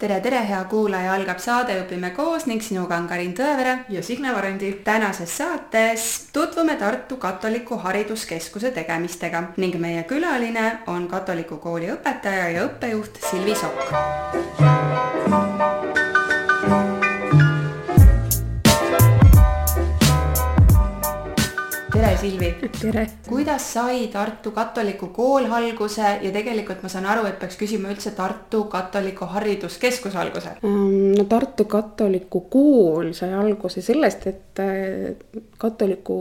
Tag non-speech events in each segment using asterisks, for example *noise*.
tere, tere, hea kuulaja, algab saade Õpime koos ning sinuga on Karin Tõevere. ja Signe Varendi. tänases saates tutvume Tartu Katoliku Hariduskeskuse tegemistega ning meie külaline on katoliku kooli õpetaja ja õppejuht Silvi Sokk. Silvi. tere. kuidas sai Tartu Katoliku kool alguse ja tegelikult ma saan aru, et peaks küsima üldse Tartu Katoliku Hariduskeskus alguse? Ähm, no Tartu Katoliku kool sai alguse sellest, et äh, katoliku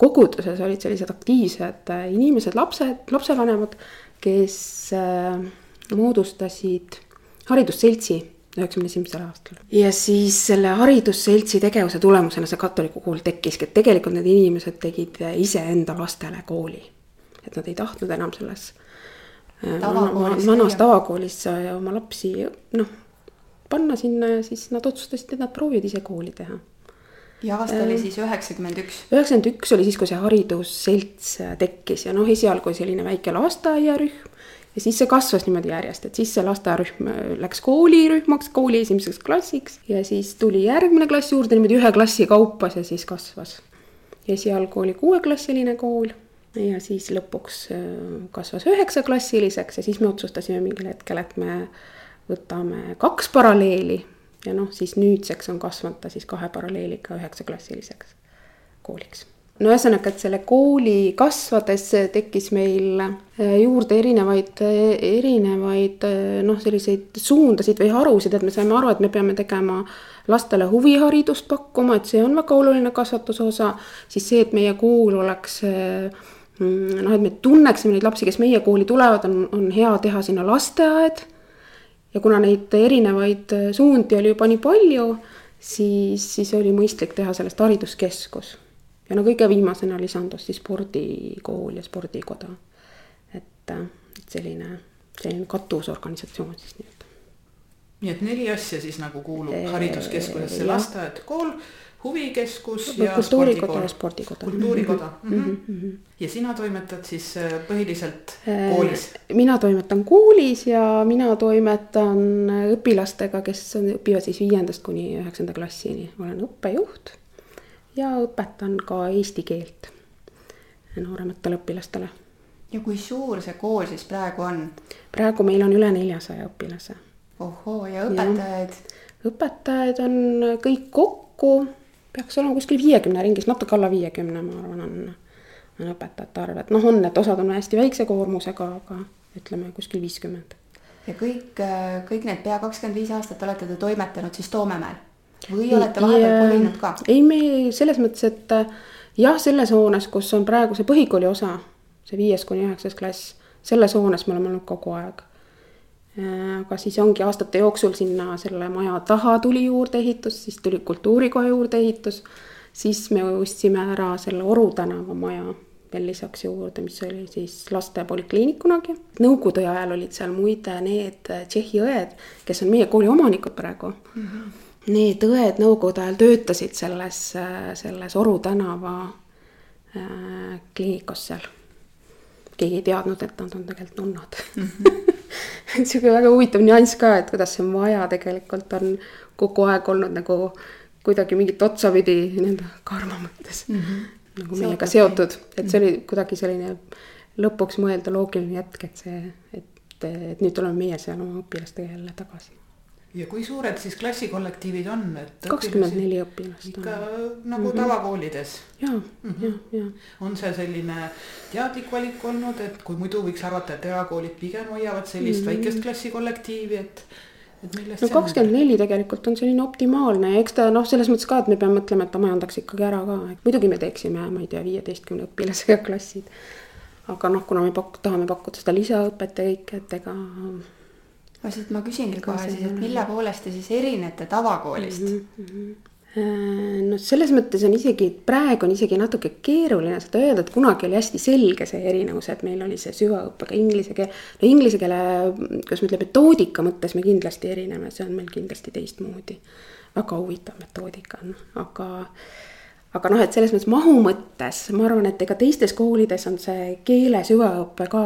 koguduses olid sellised aktiivsed äh, inimesed, lapsed, lapsevanemad, kes äh, moodustasid haridusseltsi üheksakümne esimesel aastal. ja siis selle haridusseltsi tegevuse tulemusena see katoliku kool tekkiski, et tegelikult need inimesed tegid iseenda lastele kooli. et nad ei tahtnud enam selles Tavakoolis vanas tavakoolis oma lapsi noh, panna sinna ja siis nad otsustasid, et nad proovivad ise kooli teha. ja aasta oli siis üheksakümmend üks. üheksakümmend üks oli siis, kui see haridusselts tekkis ja noh, esialgu selline väike lasteaiarühm ja siis see kasvas niimoodi järjest, et siis see lasteaiarühm läks koolirühmaks, kooli esimeseks klassiks ja siis tuli järgmine klass juurde niimoodi ühe klassi kaupas ja siis kasvas. esialgu oli kuueklassiline kool ja siis lõpuks äh, kasvas üheksaklassiliseks ja siis me otsustasime mingil hetkel, et me võtame kaks paralleeli ja noh, siis nüüdseks on kasvanud ta siis kahe paralleeliga üheksaklassiliseks kooliks no ühesõnaga, et selle kooli kasvades tekkis meil äh, juurde erinevaid, erinevaid äh, noh, selliseid suundasid või harusid, et me saime aru, et me peame tegema lastele huviharidust pakkuma, et see on väga oluline kasvatuse osa. siis see, et meie kool oleks äh, noh, et me tunneksime neid lapsi, kes meie kooli tulevad, on, on hea teha sinna lasteaed. ja kuna neid erinevaid suundi oli juba nii palju, siis, siis oli mõistlik teha sellest hariduskeskus ja no kõige viimasena lisandus siis spordikool ja spordikoda. et, et selline, selline katusorganisatsioon siis nii-öelda. nii et neli asja siis nagu kuulub Ee, hariduskeskusesse, lasteaed, kool, huvikeskus ja kultuurikoda ja spordikoda. kultuurikoda mm. -hmm. mhm. ja sina toimetad siis äh, põhiliselt Äh, koolis. mina toimetan koolis ja mina toimetan õpilastega, kes on, õpivad siis viiendast kuni üheksanda klassini, olen õppejuht. Ja õpetan ka eesti keelt noorematele õpilastele. ja kui suur see kool siis praegu on? praegu meil on üle neljasaja õpilase ohoo, ja õpetajaid? õpetajaid on kõik kokku, peaks olema kuskil viiekümne ringis, natuke alla viiekümne, ma arvan, on, on õpetajate arv, et noh, on, et osad on hästi väikse koormusega, aga ütleme kuskil viiskümmend. ja kõik, kõik need pea kakskümmend viis aastat olete te toimetanud siis Toomemäel? Või olete vahepeal kolinud ka? ei, me selles mõttes, et äh, jah, selles hoones, kus on praegu see põhikooli osa, see viies kuni üheksas klass, selles hoones me oleme olnud kogu aeg. aga siis ongi aastate jooksul sinna selle maja taha tuli juurdeehitus, siis tuli kultuurikoja juurdeehitus. siis me ostsime ära selle Oru tänava maja veel lisaks juurde, mis oli siis laste polikliinik kunagi. Nõukogude ajal olid seal muide need Tšehhi õed, kes on meie kooli omanikud praegu mm. -hmm. Need õed nõukogude ajal töötasid selles, selles Oru tänava äh, kliinikus seal. keegi ei teadnud, et nad on tegelikult nunnad mm. -hmm. *laughs* et sihuke väga huvitav nüanss ka, et kuidas see maja tegelikult on kogu aeg olnud nagu kuidagi mingit otsapidi nii-öelda karma mõttes mm. -hmm nagu meiega seotud, et see oli kuidagi selline lõpuks mõelda loogiline jätk, et see, et, et nüüd tuleme meie seal oma õpilastega jälle tagasi. Ja kui suured siis klassikollektiivid on, et kakskümmend neli õpilast ikka nagu mm -hmm. tavakoolides? ja mm, -hmm. ja, ja. on see selline teadlik valik olnud, et kui muidu võiks arvata, et erakoolid pigem hoiavad sellist mm -hmm. väikest klassikollektiivi, et no kakskümmend neli tegelikult on selline optimaalne ja eks ta noh, selles mõttes ka, et me peame mõtlema, et ta majandaks ikkagi ära ka, et muidugi me teeksime, ma ei tea, viieteistkümne õpilasega klassid. aga noh, kuna me pak-, tahame pakkuda seda lisaõpet ja kõike, et ega. No siit ma küsingi kohe siis, et mille poolest te siis erinete tavakoolist mm? -hmm. no selles mõttes on isegi, praegu on isegi natuke keeruline seda öelda, et kunagi oli hästi selge see erinevus, et meil oli see süvaõppega inglise keel. no inglise keele, kuidas ma ütlen, metoodika mõttes me kindlasti erineme, see on meil kindlasti teistmoodi. väga huvitav metoodika on, aga aga noh, et selles mõttes mahu mõttes ma arvan, et ega teistes koolides on see keele süvaõpe ka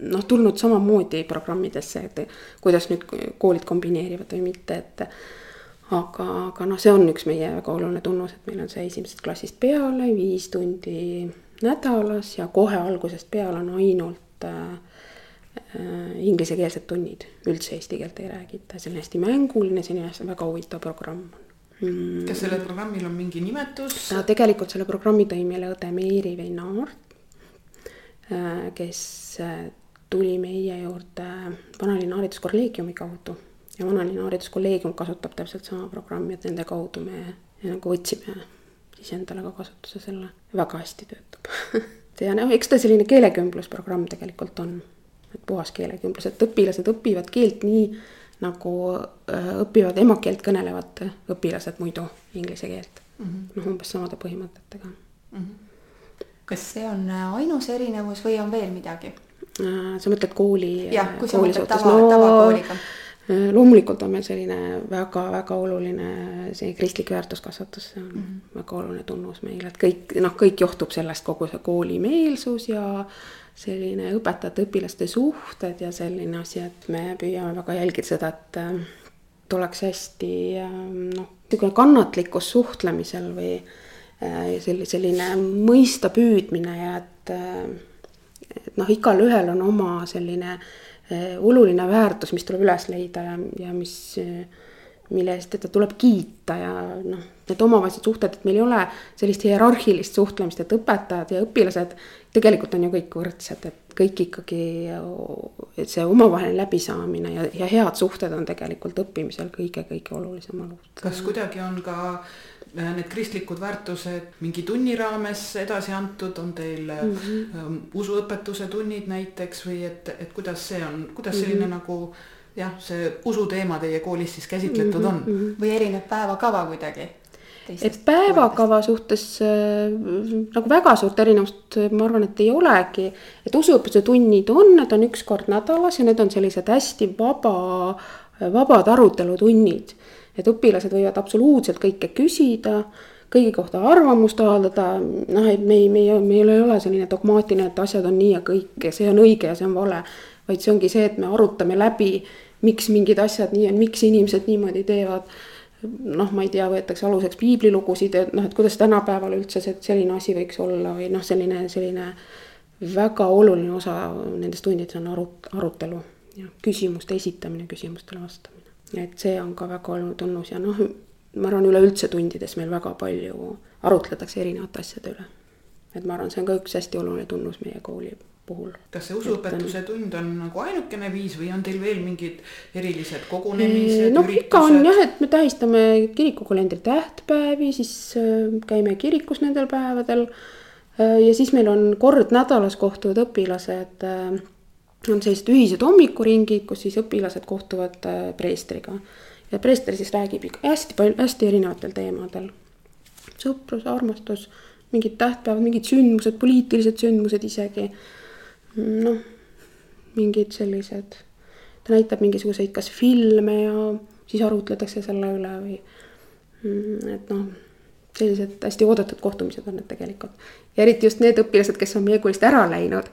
noh, tulnud samamoodi programmidesse, et kuidas nüüd koolid kombineerivad või mitte, et aga, aga noh, see on üks meie väga oluline tunnus, et meil on see esimesest klassist peale viis tundi nädalas ja kohe algusest peale on ainult äh, äh, inglisekeelsed tunnid, üldse eesti keelt ei räägita, see on hästi mänguline, selline väga huvitav programm. Mm.. kas sellel programmil on mingi nimetus? tegelikult selle programmi tõi meile õde Meeri Veinaar, äh, kes äh, tuli meie juurde Vanalinna hariduskolleegiumi kaudu ja Vanalinna hariduskolleegium kasutab täpselt sama programmi, et nende kaudu me nagu võtsime siis endale ka kasutuse selle, väga hästi töötab *laughs* ja noh, eks ta selline keelekümblusprogramm tegelikult on, et puhas keelekümblus, et õpilased õpivad keelt nii nagu äh, õpivad emakeelt kõnelevad õpilased muidu inglise keelt mm -hmm.. noh, umbes samade põhimõtetega mm. -hmm. kas see on ainus erinevus või on veel midagi? Äh, sa mõtled kooli? jah, kui sa mõtled tava no,, tavakooliga Äh, loomulikult on meil selline väga-väga oluline see kristlik väärtuskasvatus, see on mm -hmm. väga oluline tunnus meil, et kõik noh, kõik johtub sellest, kogu see koolimeelsus ja selline õpetajate-õpilaste suhted ja selline asi, et me püüame väga jälgida seda, et äh, oleks hästi äh, noh, niisugune kannatlikkus suhtlemisel või selline, selline mõista püüdmine ja et, et noh, igalühel on oma selline Eh, oluline väärtus, mis tuleb üles leida ja, ja mis, eh, mille eest teda tuleb kiita ja noh, need omavahelised suhted, et meil ei ole sellist hierarhilist suhtlemist, et õpetajad ja õpilased tegelikult on ju kõik võrdsed, et kõik ikkagi, et see omavaheline läbisaamine ja, ja head suhted on tegelikult õppimisel kõige-kõige olulisem alus. kas kuidagi on ka Äh, need kristlikud väärtused mingi tunni raames edasi antud, on teil mm -hmm. usuõpetuse tunnid näiteks või et, et kuidas see on, kuidas selline mm -hmm. nagu jah, see usuteema teie koolis siis käsitletud on mm? -hmm. või erineb päevakava kuidagi? Et päevakava suhtes äh, nagu väga suurt erinevust ma arvan, et ei olegi. et usuõpetuse tunnid on, need on üks kord nädalas ja need on sellised hästi vaba, vabad arutelutunnid et õpilased võivad absoluutselt kõike küsida, kõigi kohta arvamust avaldada, noh, et me ei, me ei, meil ei ole selline dogmaatiline, et asjad on nii ja kõik ja see on õige ja see on vale. vaid see ongi see, et me arutame läbi, miks mingid asjad nii on, miks inimesed niimoodi teevad. Noh, ma ei tea, võetakse aluseks piiblilugusid, et noh, et kuidas tänapäeval üldse see selline asi võiks olla või noh, selline, selline väga oluline osa nendest tundidest on arut-, arutelu ja küsimuste esitamine, küsimustele vastamine et see on ka väga oluline tunnus ja noh, ma arvan, üleüldse tundides meil väga palju arutletakse erinevate asjade üle. et ma arvan, see on ka üks hästi oluline tunnus meie kooli puhul. kas see usuõpetuse tund on nagu ainukene viis või on teil veel mingid erilised kogunemised? noh, ikka on jah, et me tähistame kirikukalendri tähtpäevi, siis äh, käime kirikus nendel päevadel. Äh, ja siis meil on kord nädalas kohtuvad õpilased äh, on sellised ühised hommikuringid, kus siis õpilased kohtuvad preestriga. ja preester siis räägib hästi palju, hästi erinevatel teemadel. sõprus, armastus, mingid tähtpäevad, mingid sündmused, poliitilised sündmused isegi. Noh, mingid sellised, ta näitab mingisuguseid kas filme ja siis arutletakse selle üle või mm, et noh sellised hästi oodatud kohtumised on need tegelikult. ja eriti just need õpilased, kes on meie koolist ära läinud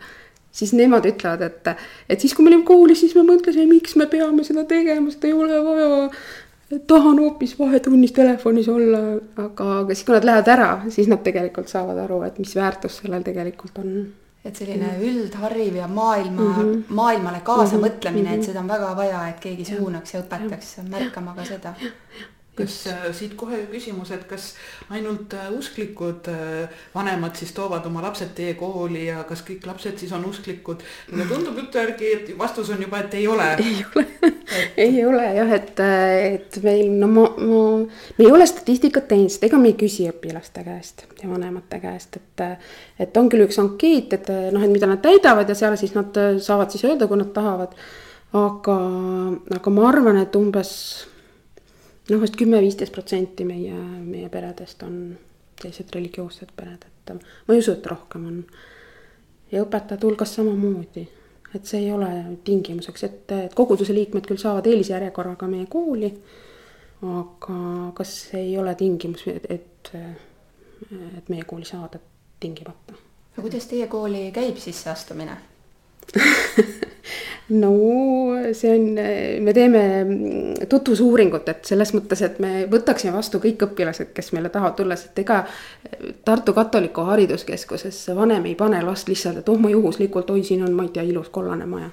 siis nemad ütlevad, et, et siis, kui me olime koolis, siis me mõtlesime, miks me peame seda tegema, seda ei ole vaja. tahan hoopis vahetunnis telefonis olla, aga, aga siis, kui nad lähevad ära, siis nad tegelikult saavad aru, et mis väärtus sellel tegelikult on et selline mm. üldhariv ja maailma mm, -hmm. maailmale kaasamõtlemine mm, -hmm. et seda on väga vaja, et keegi suunaks ja õpetaks märkama ka seda kas äh, siit kohe küsimus, et kas ainult äh, usklikud äh, vanemad siis toovad oma lapsed teie kooli ja kas kõik lapsed siis on usklikud? mulle tundub jutu järgi, et vastus on juba, et ei ole. ei ole et... ei ole jah, et, et meil no ma, ma, me ei ole statistikat teinud, sest ega me ei küsi õpilaste käest ja vanemate käest, et. et on küll üks ankeet, et noh, et mida nad täidavad ja seal siis nad saavad siis öelda, kui nad tahavad. aga, aga ma arvan, et umbes noh, vist kümme-viisteist protsenti meie, meie peredest on sellised religioossed pered, et ma ei usu, et rohkem on. ja õpetajate hulgas samamoodi, et see ei ole tingimuseks, et, et koguduse liikmed küll saavad eelisjärjekorraga meie kooli. aga kas ei ole tingimus, et, et, et meie kooli saada tingimata. no kuidas teie kooli käib sisseastumine? *laughs* no see on, me teeme tutvusuuringut, et selles mõttes, et me võtaksime vastu kõik õpilased, kes meile tahavad tulla, sest ega Tartu Katoliku Hariduskeskusesse vanem ei pane last lihtsalt, et oh ma juhuslikult, oi siin on, ma ei tea, ilus kollane maja.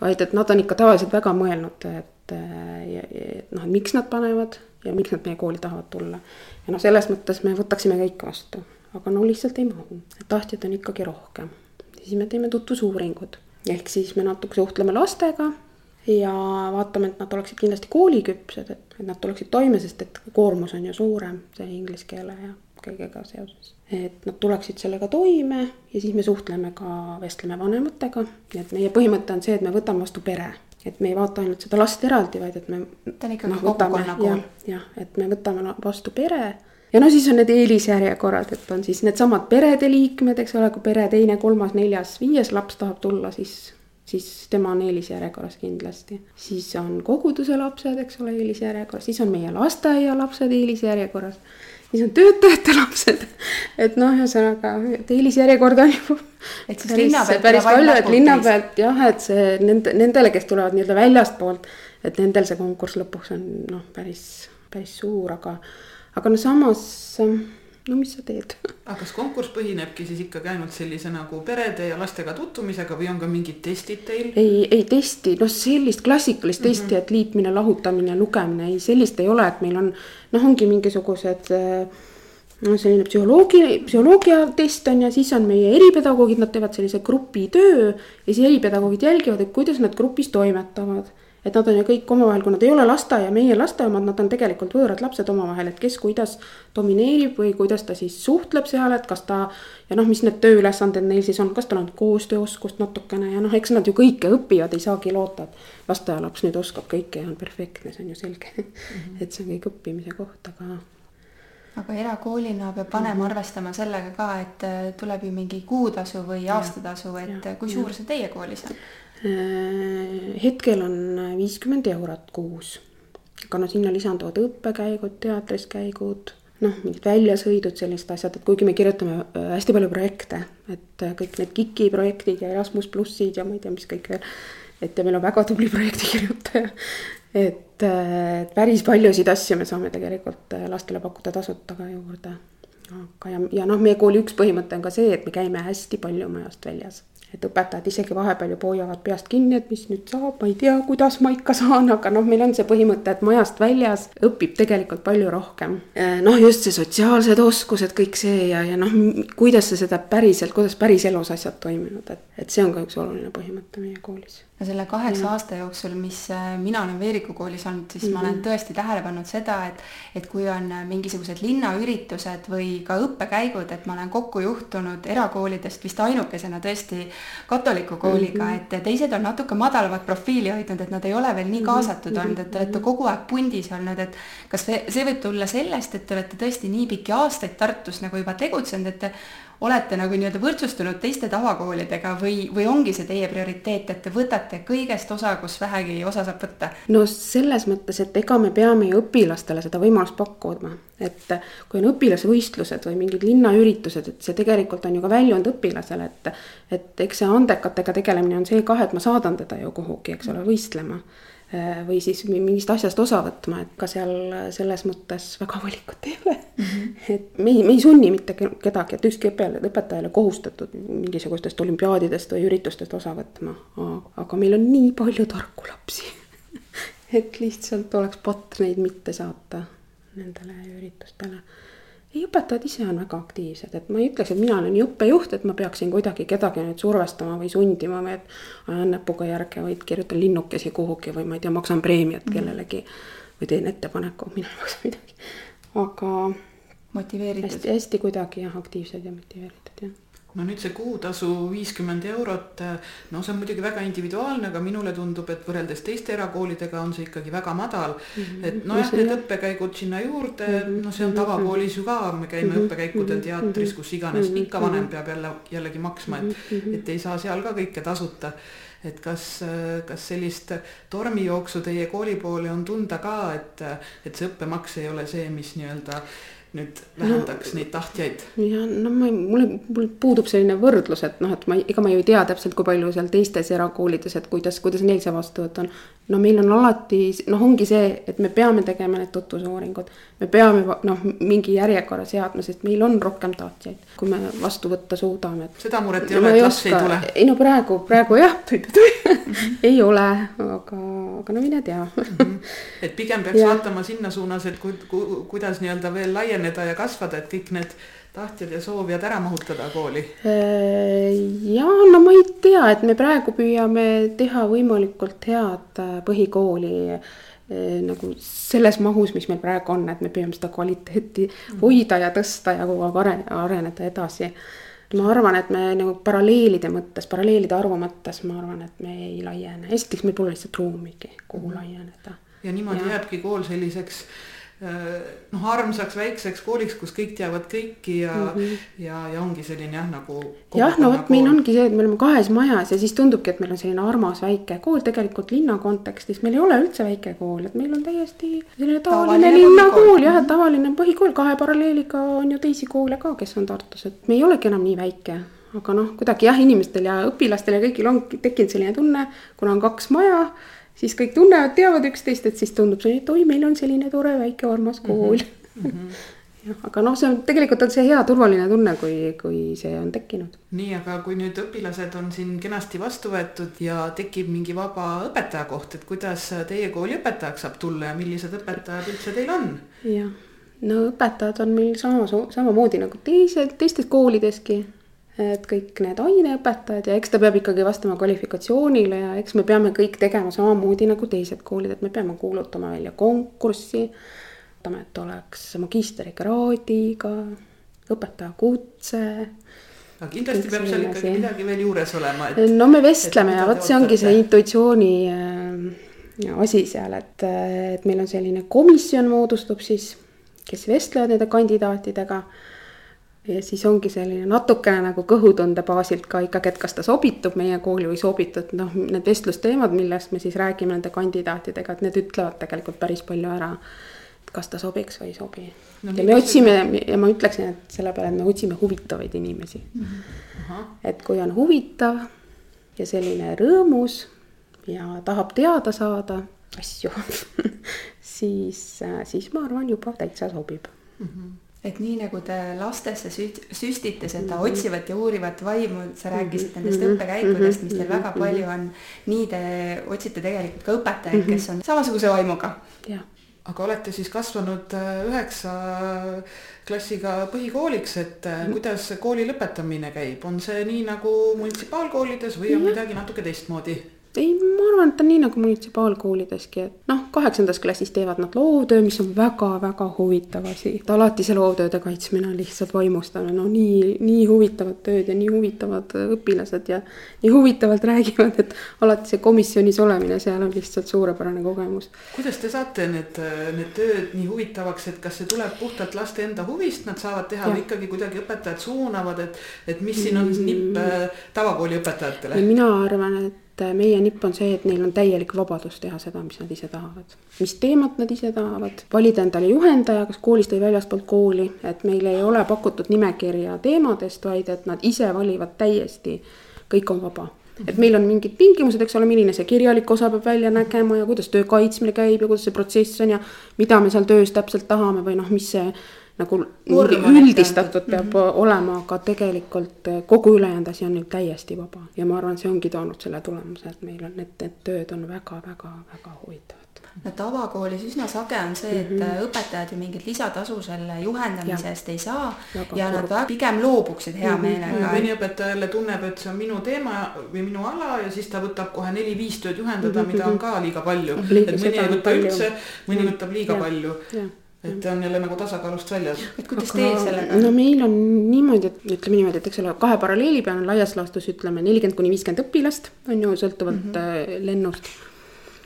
vaid et nad on ikka tavaliselt väga mõelnud, et noh, et miks nad panevad ja miks nad meie kooli tahavad tulla. ja noh, selles mõttes me võtaksime kõik vastu, aga no lihtsalt ei mahu, tahtjaid on ikkagi rohkem. siis me teeme tutvusuuringud ehk siis me natuke suhtleme lastega ja vaatame, et nad oleksid kindlasti kooliküpsed, et, et nad tuleksid toime, sest et koormus on ju suurem, see inglise keele ja kõigega seoses. et nad tuleksid sellega toime ja siis me suhtleme ka, vestleme vanematega, nii et meie põhimõte on see, et me võtame vastu pere. et me ei vaata ainult seda last eraldi, vaid et me. ta on ikkagi no, kogukonna kool. jah, et me võtame vastu pere ja no siis on need eelisjärjekorrad, et on siis needsamad perede liikmed, eks ole, kui pere teine, kolmas, neljas, viies laps tahab tulla, siis, siis tema on eelisjärjekorras kindlasti. siis on koguduse lapsed, eks ole, eelisjärjekorras, siis on meie lasteaia lapsed eelisjärjekorras. siis on töötajate lapsed, et noh, ühesõnaga, et eelisjärjekord on ju. *laughs* et siis linna pealt. päris palju, et linna pealt jah, et see nende, nendele, kes tulevad nii-öelda väljastpoolt, et nendel see konkurss lõpuks on noh, päris, päris suur, aga aga no samas, no mis sa teed? *laughs* aga kas konkurss põhinebki siis ikkagi ainult sellise nagu perede ja lastega tutvumisega või on ka mingid testid teil? ei, ei testi, noh sellist klassikalist mm -hmm. testi, et liitmine, lahutamine, lugemine, ei sellist ei ole, et meil on noh, ongi mingisugused no selline psühholoogi, psühholoogia test on ja siis on meie eripedagoogid, nad teevad sellise grupitöö ja siis eripedagoogid jälgivad, et kuidas nad grupis toimetavad et nad on ju kõik omavahel, kui nad ei ole lasteaia, meie lasteaia omad, nad on tegelikult võõrad lapsed omavahel, et kes kuidas domineerib või kuidas ta siis suhtleb seal, et kas ta. ja noh, mis need tööülesanded neil siis on, kas tal on koostööoskust natukene ja noh, eks nad ju kõike õpivad, ei saagi loota, et lasteaialaps nüüd oskab kõike ja on perfektne, see on ju selge mm. -hmm. *laughs* et see on kõik õppimise koht, aga aga erakoolina peab vanem arvestama sellega ka, et äh, tuleb ju mingi kuutasu või aastatasu, et ja, kui suur see teie koolis on? Äh, hetkel on viiskümmend eurot kuus, aga no sinna lisanduvad õppekäigud, teatris käigud, noh, mingid väljasõidud, sellised asjad, et kuigi me kirjutame äh, hästi palju projekte, et äh, kõik need KIK-i projektid ja Erasmus plussid ja ma ei tea, mis kõik veel. et ja meil on väga tubli projektikirjutaja, et päris paljusid asju me saame tegelikult lastele pakkuda tasuta ka juurde. aga ja, ja noh, meie kooli üks põhimõte on ka see, et me käime hästi palju majast väljas et õpetajad isegi vahepeal juba hoiavad peast kinni, et mis nüüd saab, ma ei tea, kuidas ma ikka saan, aga noh, meil on see põhimõte, et majast väljas õpib tegelikult palju rohkem. Eh, noh, just see sotsiaalsed oskused, kõik see ja, ja noh, kuidas sa seda päriselt, kuidas päriselus asjad toimivad, et, et see on ka üks oluline põhimõte meie koolis no selle kaheksa aasta jooksul, mis äh, mina olen Veeriku koolis olnud, siis mm -hmm. ma olen mhm. tõesti tähele pannud seda, et et kui on äh, mingisugused linnaüritused või ka õppekäigud, et ma olen kokku juhtunud erakoolidest vist ainukesena tõesti katoliku kooliga -hmm. et teised on natuke madalamat profiili hoidnud, et nad ei ole veel nii mhm. kaasatud -hmm. olnud, et te olete kogu aeg pundis olnud, et kas see võib tulla sellest, et te olete tõesti nii pikki aastaid Tartus nagu juba tegutsenud, et olete nagu nii-öelda võrdsustunud teiste tavakoolidega või, või ongi see teie prioriteet, et te võtate kõigest osa, kus vähegi osa saab võtta? no selles mõttes, et ega me peame ju õpilastele seda võimalust pakkuma, et kui on õpilasvõistlused või mingid linnaüritused, et see tegelikult on ju ka väljund õpilasele, et. et eks see andekatega tegelemine on see kah, et ma saadan teda ju kuhugi, eks ole, võistlema või siis mingist asjast osa võtma, et ka seal selles mõttes väga valikut ei ole mm. -hmm. et me ei, me ei sunni mitte kedagi, et ükski õppejale, õpetajale kohustatud mingisugustest olümpiaadidest või üritustest osa võtma. aga meil on nii palju tarku lapsi *laughs* et lihtsalt oleks patt neid mitte saata nendele üritustele ei, õpetajad ise on väga aktiivsed, et ma ei ütleks, et mina olen nii õppejuht, et ma peaksin kuidagi kedagi nüüd survestama või sundima või et. ajan näpuga järge või kirjutan linnukesi kuhugi või ma ei tea, maksan preemiat mm. kellelegi või teen ettepaneku, mina ei maksa midagi, aga. hästi-hästi kuidagi jah, aktiivsed ja motiveeritud no nüüd see kuutasu viiskümmend eurot, no see on muidugi väga individuaalne, aga minule tundub, et võrreldes teiste erakoolidega on see ikkagi väga madal mm. -hmm. et nojah, need õppekäigud sinna juurde mm, -hmm. no see on tavakoolis ju ka, me käime mm -hmm. õppekäikudel teatris, kus iganes, ikka vanem peab jälle jällegi maksma, et, et ei saa seal ka kõike tasuta et kas, kas sellist tormijooksu teie kooli poole on tunda ka, et, et see õppemaks ei ole see, mis nii-öelda nüüd vähendaks no, neid tahtjaid? ja no ma, mul, mul puudub selline võrdlus, et noh, et ma, ega ma ju ei tea täpselt, kui palju seal teistes erakoolides, et kuidas, kuidas neil see vastuvõtt on. no meil on alati, noh, ongi see, et me peame tegema need tutvusuuringud. me peame noh, mingi järjekorra seadma, sest meil on rohkem tahtjaid, kui me vastu võtta suudame. seda muret ei ole, et lapsi ei tule? ei no praegu, praegu jah, *laughs* *laughs* ei ole, aga, aga no mine tea. -hmm. et pigem peaks *laughs* ja. vaatama sinna suunas, et ku, ku, kuidas nii-öelda veel laieneda ja kasvada, et kõik need tahtjad ja soovijad ära mahutada kooli? Äh, ja no ma ei tea, et me praegu püüame teha võimalikult head äh, põhikooli äh, nagu selles mahus, mis meil praegu on, et me püüame seda kvaliteeti mm. hoida ja tõsta ja kogu aeg areneda edasi ma arvan, et me nagu paralleelide mõttes, paralleelide arvu mõttes, ma arvan, et me ei laiene, esiteks meil pole lihtsalt ruumigi, kuhu mm. laieneda. ja niimoodi ja. jääbki kool selliseks Äh, noh, armsaks väikseks kooliks, kus kõik teavad kõiki ja mm, -hmm. ja, ja ongi selline jah, nagu. jah, no vot, meil ongi see, et me oleme kahes majas ja siis tundubki, et meil on selline armas väike kool, tegelikult linna kontekstis. Meil ei ole üldse väike kool, et meil on täiesti selline tavaline linnakool. jah, et tavaline põhikool, kahe paralleeliga on ju teisi koole ka, kes on Tartus, et me ei olegi enam nii väike. Aga noh, kuidagi jah, inimestel ja õpilastel ja kõigil on tekkinud selline tunne, kuna on kaks maja siis kõik tunnevad, teavad üksteist, et siis tundub see, et oi, meil on selline tore väike armas kool mm. -hmm. *laughs* jah, aga noh, see on tegelikult on see hea turvaline tunne, kui, kui see on tekkinud. nii, aga kui nüüd õpilased on siin kenasti vastu võetud ja tekib mingi vaba õpetaja koht, et kuidas teie kooli õpetajaks saab tulla ja millised õpetajad üldse teil on? jah, no õpetajad on meil sama, samamoodi nagu teised, teistes koolideski et kõik need aineõpetajad ja eks ta peab ikkagi vastama kvalifikatsioonile ja eks me peame kõik tegema samamoodi nagu teised koolid, et me peame kuulutama välja konkurssi. ootame, et oleks magistrikraadiga, õpetaja kutse. aga kindlasti peab seal ikkagi midagi veel juures olema, no me vestleme ja vot see ongi see intuitsiooni äh, asi seal, et, et meil on selline komisjon moodustub siis, kes vestlevad nende kandidaatidega ja siis ongi selline natukene nagu kõhutunde baasilt ka ikkagi, et kas ta sobitub meie kooli või ei sobitu, et noh, need vestlusteemad, millest me siis räägime nende kandidaatidega, et need ütlevad tegelikult päris palju ära. et kas ta sobiks või ei sobi no,. ja me otsime ja ma ütleksin, et selle peale, et me otsime huvitavaid inimesi mm. -hmm. et kui on huvitav ja selline rõõmus ja tahab teada saada asju *laughs* siis, siis ma arvan, juba täitsa sobib mm. -hmm et nii nagu te lastesse süstite seda otsivat ja uurivat vaimu, sa rääkisid nendest mhm. õppekäikudest, mis teil väga palju on. nii te otsite tegelikult ka õpetajaid, kes on samasuguse vaimuga. aga olete siis kasvanud äh, üheksa klassiga põhikooliks, et äh, kuidas kooli lõpetamine käib, on see nii nagu munitsipaalkoolides või on midagi natuke teistmoodi? Ei, ma arvan, et on nii nagu munitsipaalkoolideski, et noh, kaheksandas klassis teevad nad loovtöö, mis on väga-väga huvitav asi. alati see loovtööde kaitsmine on lihtsalt vaimustav, no nii, nii huvitavad tööd ja nii huvitavad õpilased ja nii huvitavalt räägivad, et alati see komisjonis olemine seal on lihtsalt suurepärane kogemus. kuidas te saate need, need tööd nii huvitavaks, et kas see tuleb puhtalt laste enda huvist, nad saavad teha või ikkagi kuidagi õpetajad suunavad, et, et mis siin on nipp mm. tavakooli õpetajatele? mina arvan, et et äh, meie nipp on see, et neil on täielik vabadus teha seda, mis nad ise tahavad. mis teemat nad ise tahavad, valida endale juhendaja, kas koolist või väljaspoolt kooli, et meil ei ole pakutud nimekirja teemadest, vaid et nad ise valivad täiesti, kõik on vaba et meil on mingid tingimused, eks ole, milline see kirjalik osa peab välja nägema ja kuidas töö kaitsmine käib ja kuidas see protsess on ja mida me seal töös täpselt tahame või noh, mis see nagu üldistatud peab mm -hmm. olema, aga tegelikult eh, kogu ülejäänud asi on nüüd täiesti vaba. ja ma arvan, see ongi toonud selle tulemuse, et meil on need, need tööd on väga-väga-väga huvitavad no tavakoolis üsna sage on see, et mm -hmm. õpetajad ju mingit lisatasu selle juhendamise eest ei saa Väga ja nad pigem loobuksid hea mm -hmm. meelega. mõni õpetaja jälle tunneb, et see on minu teema või minu ala ja siis ta võtab kohe neli-viis tööd juhendada mm, -hmm. mida on ka liiga palju. et mõni ei võta üldse, mõni võtab liiga ja. palju ja et ta on jälle nagu tasakaalust väljas. et kuidas Aga, teil sellega? no meil on niimoodi, et ütleme niimoodi, et eks ole, kahe paralleeli peal on laias laastus ütleme nelikümmend kuni viiskümmend õpilast on ju sõltuvalt mm -hmm. lennust.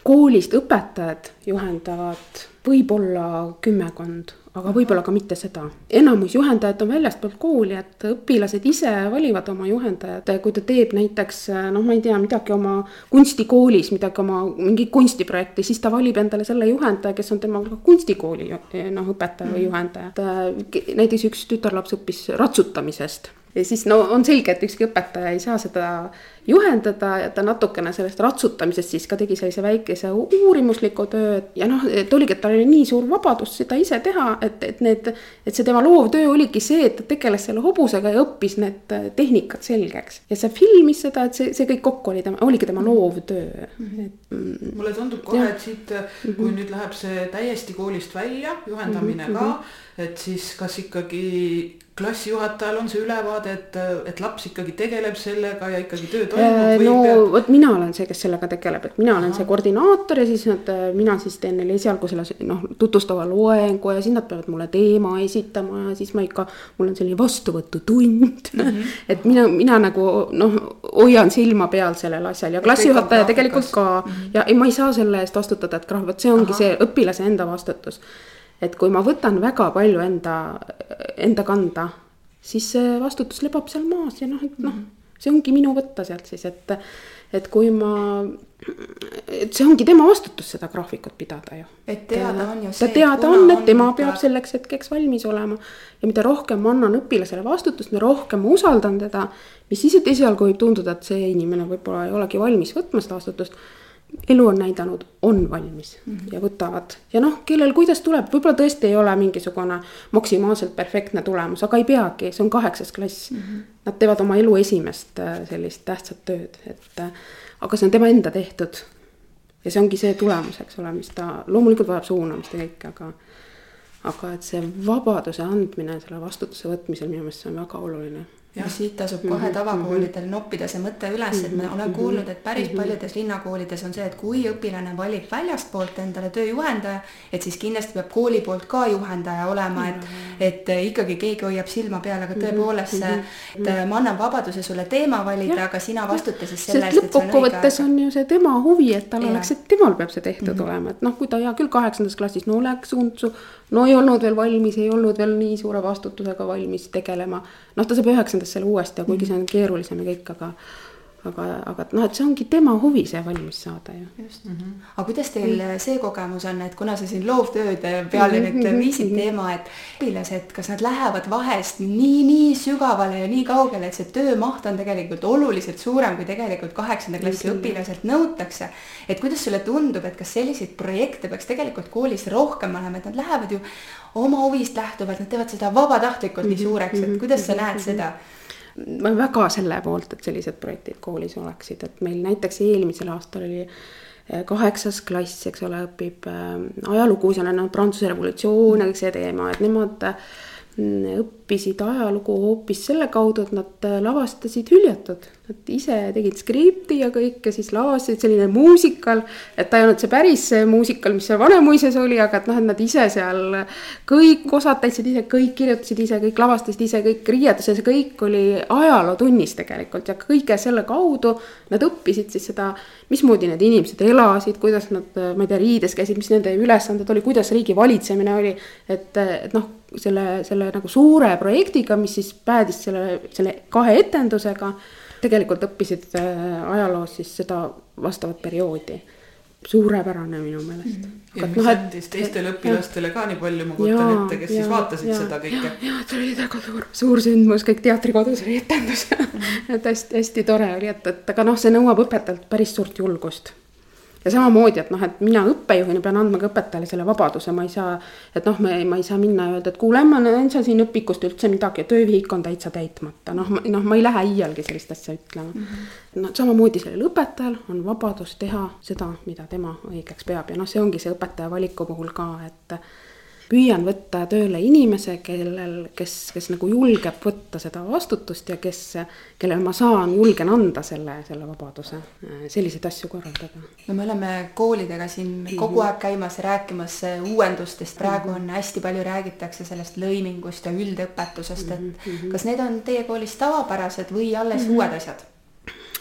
koolist õpetajad juhendavad võib-olla kümmekond aga võib-olla ka mitte seda. enamus juhendajad on väljastpoolt kooli, et õpilased ise valivad oma juhendajad, kui ta teeb näiteks noh, ma ei tea, midagi oma kunstikoolis, midagi oma mingit kunstiprojekti, siis ta valib endale selle juhendaja, kes on tema kunstikooli noh, õpetaja või juhendaja. näiteks üks tütarlaps õppis ratsutamisest ja siis no on selge, et ükski õpetaja ei saa seda juhendada ja ta natukene sellest ratsutamisest siis ka tegi sellise väikese uurimusliku töö ja noh, et oligi, et tal oli nii suur vabadus seda ise teha, et, et need, et see tema loovtöö oligi see, et ta tegeles selle hobusega ja õppis need tehnikad selgeks. ja see filmis seda, et see, see kõik kokku oli tema, oligi tema loovtöö mm. -hmm. Mm, mulle tundub kohe, et siit, kui mm -hmm. nüüd läheb see täiesti koolist välja, juhendamine mm -hmm. ka, mhm. et siis kas ikkagi klassijuhatajal on see ülevaade, et, et laps ikkagi tegeleb sellega ja ikkagi töö toimub või no peab... vot mina olen see, kes sellega tegeleb, et mina Aha. olen see koordinaator ja siis nad, mina siis teen neile esialgu selle noh, tutvustava loengu ja siis nad peavad mulle teema esitama ja siis ma ikka, mul on selline vastuvõtutund mm. -hmm. et mina, mina nagu noh, hoian silma peal sellel asjal ja klassijuhataja tegelikult ka mm -hmm. ja ei, ma ei saa selle eest vastutada, et noh, vot see ongi Aha. see õpilase enda vastutus et kui ma võtan väga palju enda, enda kanda, siis see vastutus lebab seal maas ja noh, et noh, see ongi minu võtta sealt siis, et, et kui ma, et see ongi tema vastutus seda graafikut pidada ju. et teada on ju see. ta teada on, et tema on peab selleks hetkeks valmis olema ja mida rohkem ma annan õpilasele vastutust, mida rohkem ma usaldan teda, mis siis, et esialgu võib tunduda, et see inimene võib-olla ei olegi valmis võtma seda vastutust elu on näidanud, on valmis mm -hmm. ja võtavad ja noh, kellel kuidas tuleb, võib-olla tõesti ei ole mingisugune maksimaalselt perfektne tulemus, aga ei peagi, see on kaheksas klass mm. -hmm. Nad teevad oma elu esimest äh, sellist tähtsat tööd, et äh, aga see on tema enda tehtud. ja see ongi see tulemus, eks ole, mis ta loomulikult vajab suunamist ja kõike, aga aga et see vabaduse andmine selle vastutuse võtmisel minu meelest see on väga oluline siit tasub kohe mhm, tavakoolidel mhm. noppida see mõte üles, et ma olen mhm, kuulnud, et päris paljudes linnakoolides on see, et kui õpilane valib väljastpoolt endale tööjuhendaja, et siis kindlasti peab kooli poolt ka juhendaja olema, et, et ikkagi keegi hoiab silma peal, aga tõepoolest see, et ma annan vabaduse sulle teema valida, aga sina vastuta siis selle eest, et see on õige. lõppkokkuvõttes on ju see tema huvi, et tal ja. oleks, et temal peab see tehtud mm -hmm. olema, et noh, kui ta hea küll kaheksandas klassis, no läks untsu no ei olnud veel valmis, ei olnud veel nii suure vastutusega valmis tegelema. noh, ta saab üheksandas selle uuesti ja kuigi see on keerulisem ja kõik, aga aga, aga noh, et see ongi tema huvi see valmis saada ju. just mm, -hmm. aga kuidas teil mm -hmm. see kogemus on, et kuna sa siin loovtööde peale mm -hmm. nüüd viisid teema, et õpilased, kas nad lähevad vahest nii, nii sügavale ja nii kaugele, et see töömaht on tegelikult oluliselt suurem, kui tegelikult kaheksanda klassi mm -hmm. õpilaselt nõutakse. et kuidas sulle tundub, et kas selliseid projekte peaks tegelikult koolis rohkem olema, et nad lähevad ju oma huvist lähtuvalt, nad teevad seda vabatahtlikult mm -hmm. nii suureks, et kuidas sa näed seda? Ma olen väga selle poolt, et sellised projektid koolis oleksid, et meil näiteks eelmisel aastal oli eh, kaheksas klass, eks ole, õpib äh, ajalugu, seal on Prantsuse revolutsioon kõik see teema, et nemad äh, õppisid ajalugu hoopis selle kaudu, et nad äh, lavastasid hüljatud. Nad ise tegid skripti ja kõik ja siis lavastasid selline muusikal. et ta ei olnud see päris see muusikal, mis seal Vanemuises oli, aga et noh, et nad ise seal kõik osad täitsid ise, kõik kirjutasid ise, kõik lavastasid ise, kõik riietuses, kõik oli ajalootunnis tegelikult ja kõige selle kaudu nad õppisid siis seda, mismoodi need inimesed elasid, kuidas nad, ma ei tea, riides käisid, mis nende ülesanded oli, kuidas riigi valitsemine oli. et, et noh selle, selle nagu suure projektiga, mis siis päädis selle, selle kahe etendusega. tegelikult õppisid äh, ajaloos siis seda vastavat perioodi suurepärane minu meelest mm. -hmm. ja mis no, andis teistele õpilastele ka nii palju, ma kujutan ette, kes ja, siis vaatasid ja, seda kõike. ja, see oli väga suur, suur sündmus, kõik teatrikodus oli etendus *laughs* et hästi-hästi tore oli, et, et aga noh, see nõuab õpetajalt päris suurt julgust ja samamoodi, et noh, et mina õppejuhina pean andma ka õpetajale selle vabaduse, ma ei saa, et noh, ma ei, ma ei saa minna ja öelda, et kuule, ma ei saa siin õpikust üldse midagi, töövihik on täitsa täitmata, noh, noh, ma ei lähe iialgi sellist asja ütlema mm. -hmm. no samamoodi sellel õpetajal on vabadus teha seda, mida tema õigeks peab ja noh, see ongi see õpetaja valiku puhul ka, et püüan võtta tööle inimese, kellel, kes, kes nagu julgeb võtta seda vastutust ja kes, kellel ma saan, julgen anda selle, selle vabaduse selliseid asju korraldada. no me oleme koolidega siin kogu aeg käimas ja rääkimas uuendustest, praegu -hmm. on hästi palju räägitakse sellest lõimingust ja üldõpetusest, et -hmm. kas need on teie koolis tavapärased või alles uued asjad?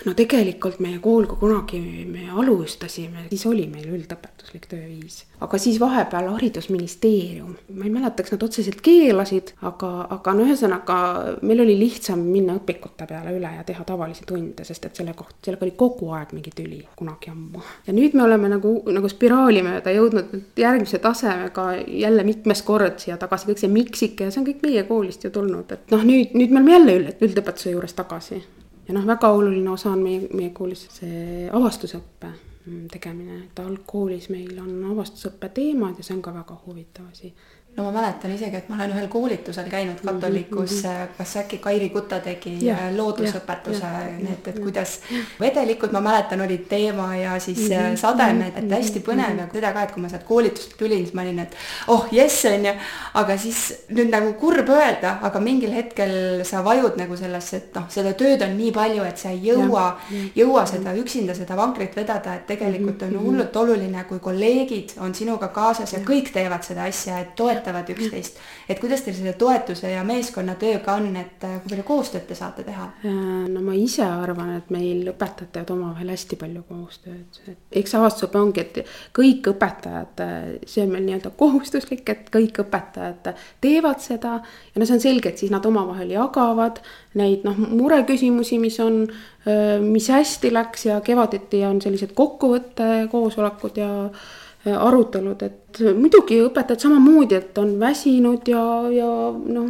No tegelikult meie kool, kui kunagi me alustasime, siis oli meil üldõpetuslik tööviis. aga siis vahepeal Haridusministeerium, ma ei mäleta, kas nad otseselt keelasid, aga, aga no ühesõnaga meil oli lihtsam minna õpikute peale üle ja teha tavalisi tunde, sest et selle kohta, sellega oli kogu aeg mingi tüli, kunagi ammu. ja nüüd me oleme nagu, nagu spiraali mööda jõudnud järgmise tasemega jälle mitmes kord siia tagasi, kõik see miksike ja see on kõik meie koolist ju tulnud, et noh, nüüd, nüüd me oleme jälle üld, üldõpetuse juures tagasi ja noh, väga oluline osa on meie, meie koolis see avastusõppe tegemine, et algkoolis meil on avastusõppe teemad ja see on ka väga huvitav asi no ma mäletan isegi, et ma olen ühel koolitusel käinud katolikus mm, -hmm. kas äkki Kairi Kuta tegi yeah, loodusõpetuse yeah,, need, et kuidas vedelikud, ma mäletan, olid teema ja siis mm -hmm. sademed, et hästi põnev ja seda ka, et kui ma sealt koolitust tulin, siis ma olin, et oh jess, on ju, aga siis nüüd nagu kurb öelda, aga mingil hetkel sa vajud nagu sellesse, et noh, seda tööd on nii palju, et sa ei jõua, jõua seda üksinda seda vankrit vedada, et tegelikult on hullult oluline, kui kolleegid on sinuga kaasas ja kõik teevad seda asja, et toetada toetavad üksteist. et kuidas teil selle toetuse ja meeskonnatööga on, et äh, kui palju koostööd te saate teha? Äh, no ma ise arvan, et meil õpetajad omavahel hästi palju koostööd, et eks avastusõpe ongi, et kõik õpetajad, äh, see on meil nii-öelda kohustuslik, et kõik õpetajad teevad seda ja no see on selge, et siis nad omavahel jagavad neid noh, mureküsimusi, mis on, mis hästi läks ja kevaditi on sellised kokkuvõtte koosolekud ja arutelud, et muidugi õpetajad samamoodi, et on väsinud ja, ja noh,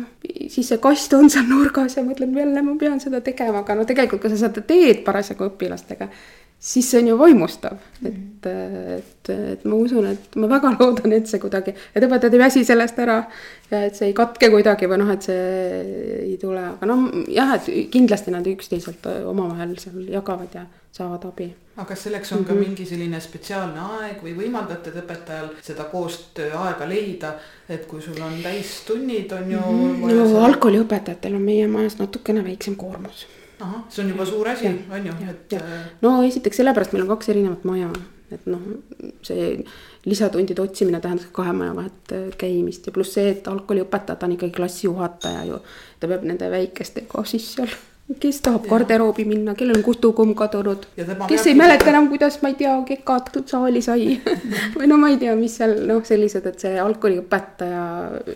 siis see kast on seal nurgas ja mõtled jälle ma pean seda tegema, aga no tegelikult, kui sa seda teed parasjagu õpilastega, siis see on ju vaimustav, et, et, et ma usun, et ma väga *laughs* loodan, et see kuidagi, et õpetajad ei väsi sellest ära ja et see ei katke kuidagi või noh, et see ei tule, aga noh, jah, et kindlasti nad üksteiselt omavahel seal jagavad ja saavad abi. aga kas selleks on ka mm -hmm. mingi selline spetsiaalne aeg või võimaldate te õpetajal seda koostööaega leida, et kui sul on täistunnid, on ju mm. -hmm. no seal... algkooliõpetajatel on meie majas natukene väiksem koormus. See on juba suur asi, on ju, et. Äh, no esiteks sellepärast meil on kaks erinevat maja, et noh, see lisatundide otsimine tähendab kahe maja vahet äh, käimist ja pluss see, et algkooliõpetaja, ta on ikkagi klassijuhataja ju. ta peab nende väikestega siis seal kes tahab garderoobi minna, kellel on kustukumm kadunud, kes ei mäleta enam, kuidas, ma ei tea, kekad saali sai *laughs* või no ma ei tea, mis seal noh, sellised, et see algkooliõpetaja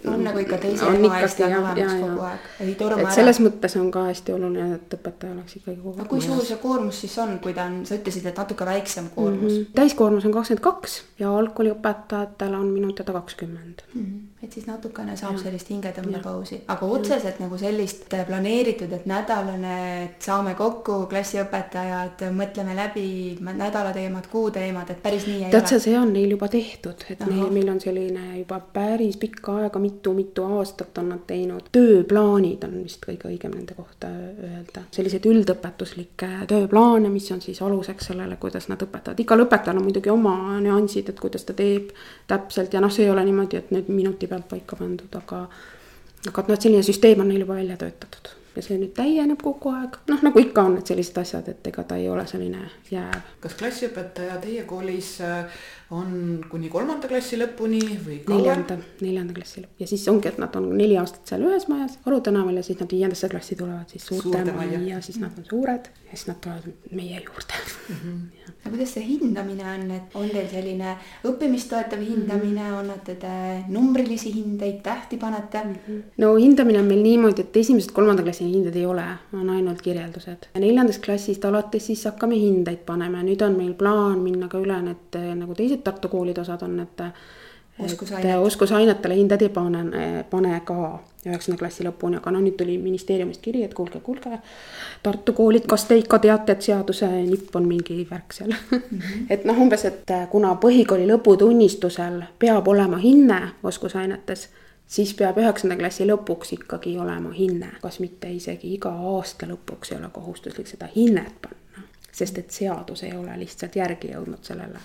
no,. on nagu ikka teise ema eest on olemas kogu aeg, ei torma ära. selles mõttes on ka hästi oluline, et õpetaja oleks ikkagi kogu aeg. aga kui suur see koormus siis on, kui ta on, sa ütlesid, et natuke väiksem koormus mm. -hmm. täiskoormus on kakskümmend kaks ja algkooliõpetajatel on minu teada kakskümmend mm. -hmm et siis natukene saab ja. sellist hingetõmbepausi, aga otseselt ja. nagu sellist planeeritud, et nädalane, et saame kokku klassiõpetajad, mõtleme läbi nädala teemad, kuu teemad, et päris nii ei tead sa, see on neil juba tehtud, et Aha. neil, meil on selline juba päris pikka aega mitu,, mitu-mitu aastat on nad teinud. tööplaanid on vist kõige õigem nende kohta öelda, selliseid üldõpetuslikke tööplaane, mis on siis aluseks sellele, kuidas nad õpetavad, igal õpetajal on muidugi oma nüansid, et kuidas ta teeb täpselt ja noh, see ei ole niimoodi, et nüüd minuti pealt paika pandud, aga aga noh, et selline süsteem on neil juba välja töötatud ja see nüüd täieneb kogu aeg, noh nagu ikka on need sellised asjad, et ega ta ei ole selline jääv. kas klassiõpetaja teie koolis äh, on kuni kolmanda klassi lõpuni või kauem? neljanda, neljanda klassi lõpp ja siis ongi, et nad on neli aastat seal ühes majas, Aru tänaval ja siis nad viiendasse klassi tulevad siis suurte, suurte majja ja siis nad on suured ja siis nad tulevad meie juurde mm. -hmm aga kuidas see hindamine on, et on teil selline õppimist toetav mhm. hindamine, annate te numbrilisi hindeid, tähti panete mm? -hmm. no hindamine on meil niimoodi, et esimesed kolmanda klassi hinded ei ole, on ainult kirjeldused. neljandast klassist alates siis hakkame hindeid panema ja nüüd on meil plaan minna ka üle need nagu teised Tartu koolide osad on, et oskusainet. oskusainetele hinded ei pane, pane ka üheksanda klassi lõpuni, aga no nüüd tuli ministeeriumist kiri, et kuulge, kuulge. Tartu koolid, kas te ikka teate, et seaduse nipp on mingi värk seal mm? -hmm. *laughs* et noh, umbes, et kuna põhikooli lõputunnistusel peab olema hinne oskusainetes siis peab üheksanda klassi lõpuks ikkagi olema hinne, kas mitte isegi iga aasta lõpuks ei ole kohustuslik seda hinnet panna, sest et seadus ei ole lihtsalt järgi jõudnud sellele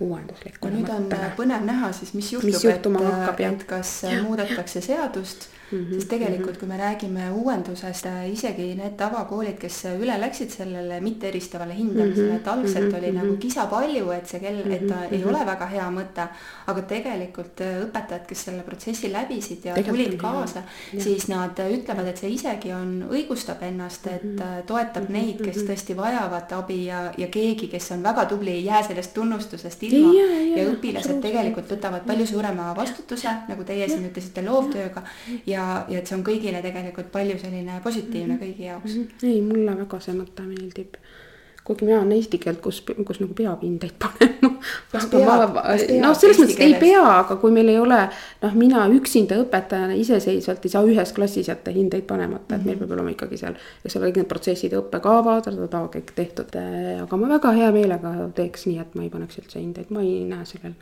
uuenduslikule mõttele. nüüd on põnev näha siis, mis juhtub, et, et kas muudetakse seadust -hmm. sest tegelikult, kui me räägime uuendusest, isegi need tavakoolid, kes üle läksid sellele mitteeristavale hindamisele mm, -hmm. et algselt mm -hmm. oli nagu kisa palju, et see kell, et ta mm -hmm. ei ole väga hea mõte, aga tegelikult õpetajad, kes selle protsessi läbisid ja tulid kaasa, siis nad ütlevad, et see isegi on, õigustab ennast, et mm toetab mm neid, kes tõesti vajavad abi ja, ja keegi, kes on väga tubli, ei jää sellest tunnustusest ilma. Ja, ja, ja õpilased tegelikult võtavad palju suurema vastutuse, nagu teie siin ütlesite, loovtööga. Ja, ja et see on kõigile tegelikult palju selline positiivne mhm. kõigi jaoks. Mhm. ei, mulle väga see mõte meeldib kuigi mina olen eesti keelt, kus, kus nagu peab hindeid panema. noh, selles mõttes ei pea, aga kui meil ei ole, noh, mina üksinda õpetajana iseseisvalt ei saa ühes klassis jätta hindeid panemata, et meil mhm. peab olema ikkagi seal, eks ole, kõik need protsessid, õppekavad, kõik tehtud. aga ma väga hea meelega teeks nii, et ma ei paneks üldse hindeid, ma ei näe sellel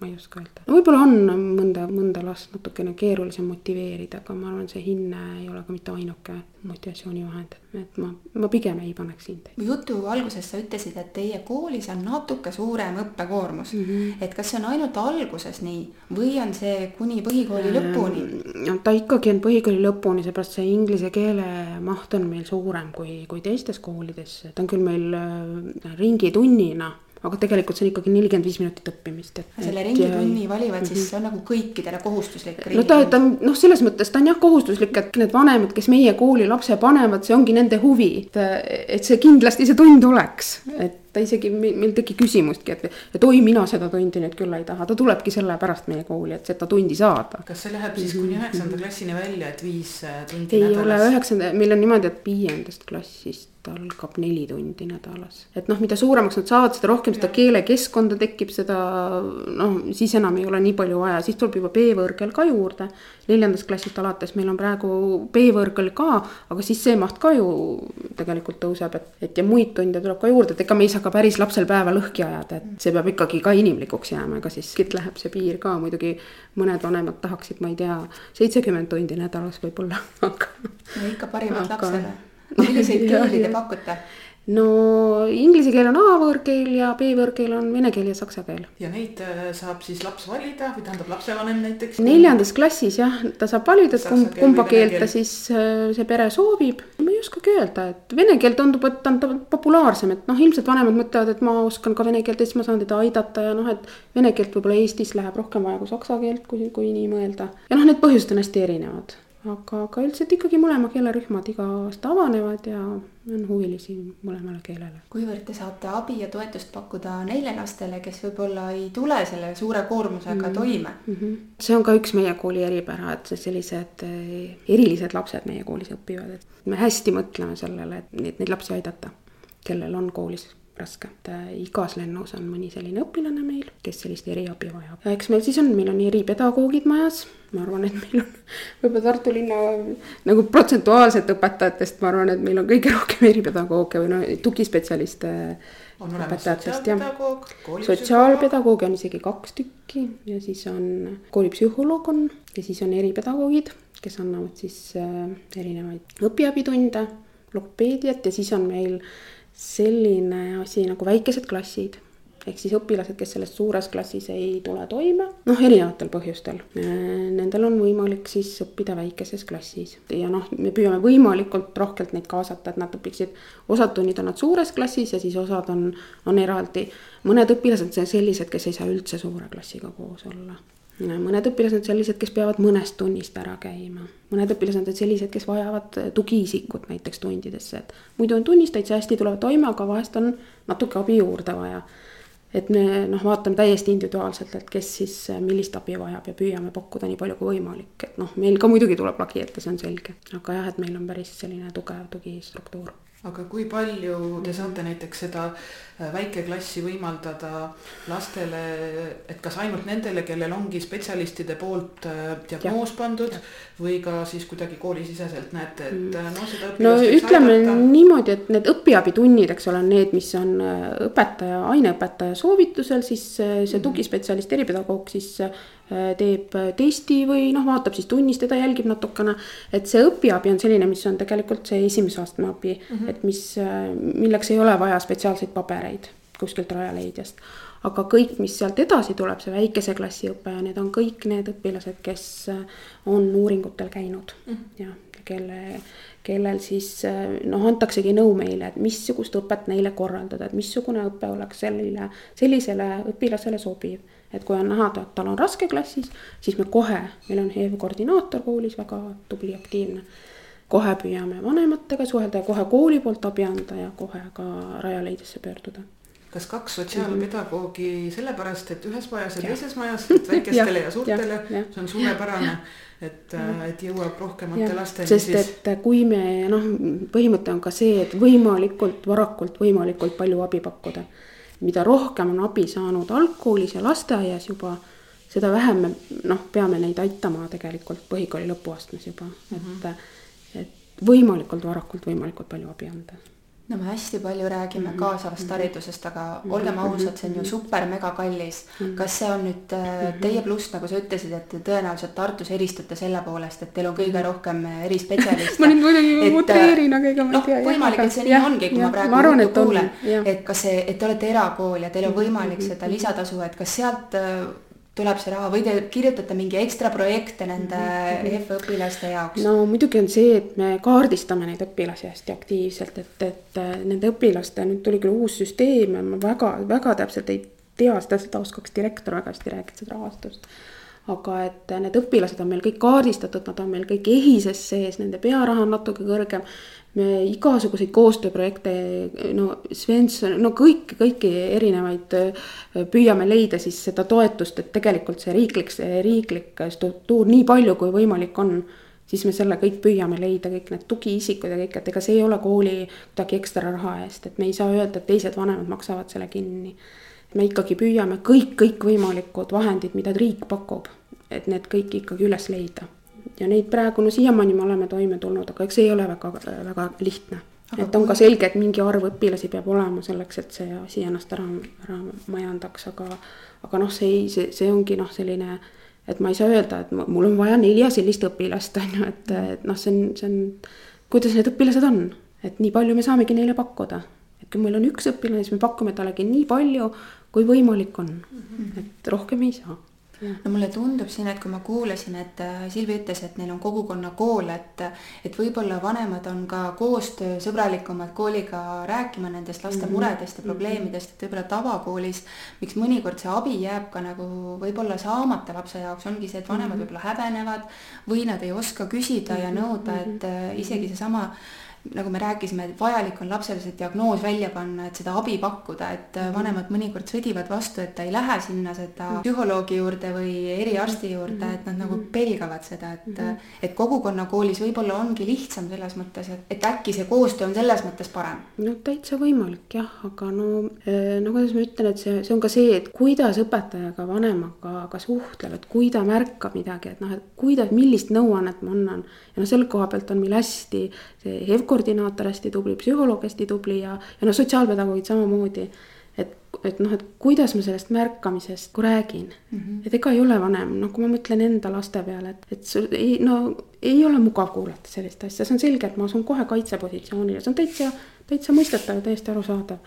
ma ei oska öelda. võib-olla on mõnda, mõnda last natukene keerulisem motiveerida, aga ma arvan, see hinne ei ole ka mitte ainuke motivatsioonivahend. et ma, ma pigem ei paneks hindeid. jutu alguses sa ütlesid, et teie koolis on natuke suurem õppekoormus mm. -hmm. et kas see on ainult alguses nii või on see kuni põhikooli ehm, lõpuni? no ta ikkagi on põhikooli lõpuni, seepärast see inglise keele maht on meil suurem kui, kui teistes koolides. ta on küll meil äh, ringitunnina aga tegelikult see on ikkagi nelikümmend viis minutit õppimist, et. selle ringitunni valivad siis, see on nagu kõikidele kohustuslik. no ta, ta noh, selles mõttes ta on jah kohustuslik, et need vanemad, kes meie kooli lapse panevad, see ongi nende huvi, et, et see kindlasti see tund oleks, et ta isegi, meil ei teki küsimustki, et, et oi, mina seda tundi nüüd küll ei taha, ta tulebki sellepärast meie kooli, et seda tundi saada. kas see läheb siis kuni üheksanda klassini välja, et viis äh, tundi ei nädalas? ei ole üheksanda, meil on niimoodi, et viiendast klassist algab neli tundi nädalas. et noh, mida suuremaks nad saavad, seda rohkem seda keelekeskkonda tekib, seda noh, siis enam ei ole nii palju vaja, siis tuleb juba B-võõrkeel ka juurde. Neljandast klassist alates meil on praegu B-võõrkeel ka, aga siis see maht ka ju tegelikult tõuseb, et, et ja muid tunde tuleb ka juurde, et ega me ei saa ka päris lapsel päeva lõhki ajada, et see peab ikkagi ka inimlikuks jääma, ega siis siit läheb see piir ka muidugi. mõned vanemad tahaksid, ma ei tea, seitsekümmend tundi nädalas võib-olla, *laughs* aga. no ikka parimat aga... lapsele milliseid *laughs* keeli te pakute? No inglise keel on A-võõrkeel ja B-võõrkeel on vene keel ja saksa keel. ja neid äh, saab siis laps valida või tähendab lapsevanem näiteks? neljandas klassis jah, ta saab valida, et kumb, kumba keelt ta siis äh, see pere soovib. ma ei oskagi öelda, et vene keel tundub, et ta on populaarsem, et noh, ilmselt vanemad mõtlevad, et ma oskan ka vene keelt ja siis ma saan teda aidata ja noh, et vene keelt võib-olla Eestis läheb rohkem vaja kui saksa keelt, kui, kui nii mõelda. ja noh, need põhjused on hästi erinevad aga, aga üldiselt ikkagi mõlema keelerühmad iga aasta avanevad ja on huvilisi mõlemale keelele. kuivõrd te saate abi ja toetust pakkuda neile lastele, kes võib-olla ei tule selle suure koormusega mm -hmm. toime mm? -hmm. see on ka üks meie kooli eripära, et sellised eh, erilised lapsed meie koolis õpivad, et me hästi mõtleme sellele, et neid, neid lapsi aidata, kellel on koolis raske, et äh, igas lennus on mõni selline õpilane meil, kes sellist eriabi vajab. ja eks meil siis on, meil on eripedagoogid majas, ma arvan, et meil on *laughs* võib-olla Tartu linna nagu protsentuaalselt õpetajatest, ma arvan, et meil on kõige rohkem eripedagooge või no tugispetsialiste. on olemas sotsiaalpedagoog, sotsiaalpedagooge on isegi kaks tükki ja siis on koolipsühholoog on ja siis on eripedagoogid, kes annavad siis äh, erinevaid õpiabitunde, logopeediat ja siis on meil selline asi nagu väikesed klassid ehk siis õpilased, kes selles suures klassis ei tule toime, noh, erinevatel põhjustel. Nendel on võimalik siis õppida väikeses klassis ja noh, me püüame võimalikult rohkelt neid kaasata, et nad õpiksid, osad tunnid on nad suures klassis ja siis osad on, on eraldi. mõned õpilased on sellised, kes ei saa üldse suure klassiga koos olla mõned õpilased sellised, kes peavad mõnest tunnist ära käima. mõned õpilased on sellised, kes vajavad tugiisikut näiteks tundidesse, et muidu on tunnis täitsa hästi, tulevad toime, aga vahest on natuke abi juurde vaja. et me noh, vaatame täiesti individuaalselt, et kes siis millist abi vajab ja püüame pakkuda nii palju kui võimalik, et noh, meil ka muidugi tuleb lagi ette, see on selge. aga jah, et meil on päris selline tugev tugistruktuur aga kui palju te saate näiteks seda väikeklassi võimaldada lastele, et kas ainult nendele, kellel ongi spetsialistide poolt äh, diagnoos pandud ja. või ka siis kuidagi koolisiseselt näete, et äh, noh, seda no ütleme aidata. niimoodi, et need õpiabitunnid, eks ole, on need, mis on õpetaja, aineõpetaja soovitusel, siis see mhm. tugispetsialist, eripedagoog siis Äh, teeb äh, testi või noh, vaatab siis tunnis, teda jälgib natukene. et see õpiabi on selline, mis on tegelikult see esimese astme abi mm, -hmm. et mis, äh, milleks ei ole vaja spetsiaalseid pabereid kuskilt Rajaleidjast. aga kõik, mis sealt edasi tuleb, see väikese klassi õpe, need on kõik need õpilased, kes on uuringutel käinud mm. ja kelle, kellel siis noh, antaksegi nõu meile, et missugust õpet neile korraldada, et missugune õpe oleks sellile, sellisele õpilasele sobiv et kui on näha, et tal on raske klassis, siis me kohe, meil on HEV koordinaator koolis väga tubli, aktiivne. Kohe püüame vanematega suhelda ja kohe kooli poolt abi anda ja kohe ka Rajaleidesse pöörduda. Kas kaks sotsiaalpedagoogi sellepärast, et ühes majas ja, ja teises majas, et väikestele *laughs* ja, ja suurtele, see on suurepärane, et, et jõuab rohkemate lasteni. sest siis... et kui me noh, põhimõte on ka see, et võimalikult varakult võimalikult palju abi pakkuda. Mida rohkem on abi saanud algkoolis ja lasteaias juba, seda vähem me noh, peame neid aitama tegelikult põhikooli lõpuastmes juba, et mm, -hmm. Et võimalikult varakult võimalikult palju abi anda no me hästi palju räägime mm -hmm. kaasavast mhm. haridusest, aga mm -hmm. olgem ausad, see on ju mhm. super mega kallis mm. -hmm. kas see on nüüd äh, teie pluss, nagu sa ütlesid, et te tõenäoliselt Tartus eristute selle poolest, et teil on kõige rohkem äh, *laughs* erispetsialiste ma nüüd muidugi utreerin, aga ega ma ei tea. võimalik, et see nii ja, ongi, kui ja, ma praegu ma arvan, kuulen, et kas see, et te olete erakool ja teil on võimalik seda lisatasu, et kas sealt äh, tuleb see raha või te kirjutate mingi ekstra projekte nende mm -hmm. EF-õpilaste jaoks? no muidugi on see, et me kaardistame neid õpilasi hästi aktiivselt, et, et äh, nende õpilaste, nüüd tuli küll uus süsteem ja ma väga, väga täpselt ei tea seda, seda oskaks direktor väga hästi rääkida, seda rahastust. aga et need õpilased on meil kõik kaardistatud, nad on meil kõik EHIS-es sees, nende pearaha on natuke kõrgem me igasuguseid koostööprojekte, no Svensson, no kõiki, kõiki erinevaid püüame leida siis seda toetust, et tegelikult see riiklik, see riiklik struktuur nii palju kui võimalik on siis me selle kõik püüame leida, kõik need tugiisikud ja kõik, et ega see ei ole kooli kuidagi ekstra raha eest, et me ei saa öelda, et teised vanemad maksavad selle kinni. me ikkagi püüame kõik, kõikvõimalikud vahendid, mida riik pakub, et need kõik ikkagi üles leida ja neid praegu, no siiamaani me oleme toime tulnud, aga eks see ei ole väga, väga lihtne. et on ka selge, et mingi arv õpilasi peab olema selleks, et see asi ennast ära, ära majandaks, aga, aga noh, see ei, see, see ongi noh, selline, et ma ei saa öelda, et mul on vaja nelja sellist õpilast, *laughs* on ju, et, et noh, see on, see on, kuidas need õpilased on, et nii palju me saamegi neile pakkuda. et kui meil on üks õpilane, siis me pakume talle nii palju, kui võimalik on, mhm. et rohkem ei saa no mulle tundub siin, et kui ma kuulasin, et äh, Silvi ütles, et neil on kogukonnakool, et et võib-olla vanemad on ka koostöösõbralikumad kooliga rääkima nendest laste mm -hmm. muredest ja mhm. probleemidest, et võib-olla tavakoolis, miks mõnikord see abi jääb ka nagu võib-olla saamata lapse jaoks, ongi see, et vanemad mm -hmm. võib-olla häbenevad või nad ei oska küsida ja mhm. nõuda, et äh, isegi seesama nagu me rääkisime, et vajalik on lapsele see diagnoos välja panna, et seda abi pakkuda, et äh, vanemad mõnikord sõdivad vastu, et ta ei lähe sinna seda mm. psühholoogi juurde või eriarsti juurde, et nad nagu mm-hmm. pelgavad seda, et et kogukonnakoolis võib-olla ongi lihtsam selles mõttes, et, et äkki see koostöö on selles mõttes parem. no täitsa võimalik jah, aga no äh, no kuidas ma ütlen, et see, see on ka see, et kuidas õpetajaga, vanemaga ka suhtleb, et kui ta märkab midagi, et noh, et kuidas, millist nõuannet ma annan ja noh, selle koha pealt on meil hästi see HEV-koordinaator hästi tubli, psühholoog hästi tubli ja, ja noh, sotsiaalpedagoogid samamoodi. et, et noh, et kuidas ma sellest märkamisest räägin mm, -hmm. et ega ei ole vanem, noh, kui ma mõtlen enda laste peale, et, et sul ei, no ei ole mugav kuulata sellist asja, see on selge, et ma asun kohe kaitsepositsioonile, see on täitsa, täitsa mõistetav täiesti arusaadav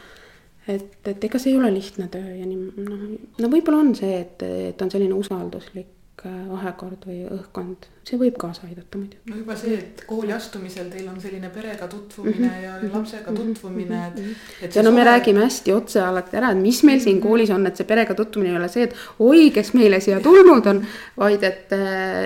et, et ega see ei ole lihtne töö ja nii noh, no võib-olla on see, et, et on selline usalduslik vahekord või õhkkond, see võib kaasa aidata muidu. no juba see, et kooli astumisel teil on selline perega tutvumine mm -hmm. ja mhm. lapsega mhm. tutvumine, et, mhm. et. ja no me suhe... räägime hästi otse alati ära, et mis meil siin koolis on, et see perega tutvumine ei ole see, et oi, kes meile siia tulnud on. vaid et,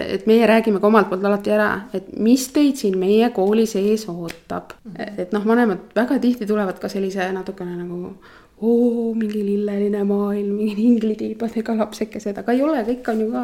et meie räägime ka omalt poolt alati ära, et mis teid siin meie kooli sees ootab. et noh, vanemad väga tihti tulevad ka sellise natukene nagu oo, mingi lilleline maailm, mingid inglitiibadega lapsekesed, aga ei ole, kõik on ju ka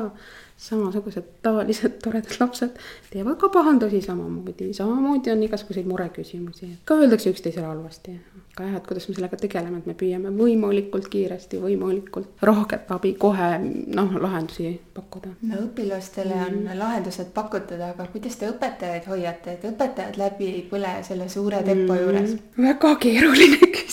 samasugused tavalised toredad lapsed teevad ka pahandusi samamoodi, samamoodi on igasuguseid mureküsimusi, ka öeldakse üksteisele halvasti. aga jah, et kuidas me sellega tegeleme, et me püüame võimalikult kiiresti, võimalikult rohket abi kohe noh, lahendusi pakkuda. no õpilastele on mm. lahendused pakutud, aga kuidas te õpetajaid hoiate, et õpetajad läbi ei põle selle suure tempo mm. juures? väga keeruline küsimus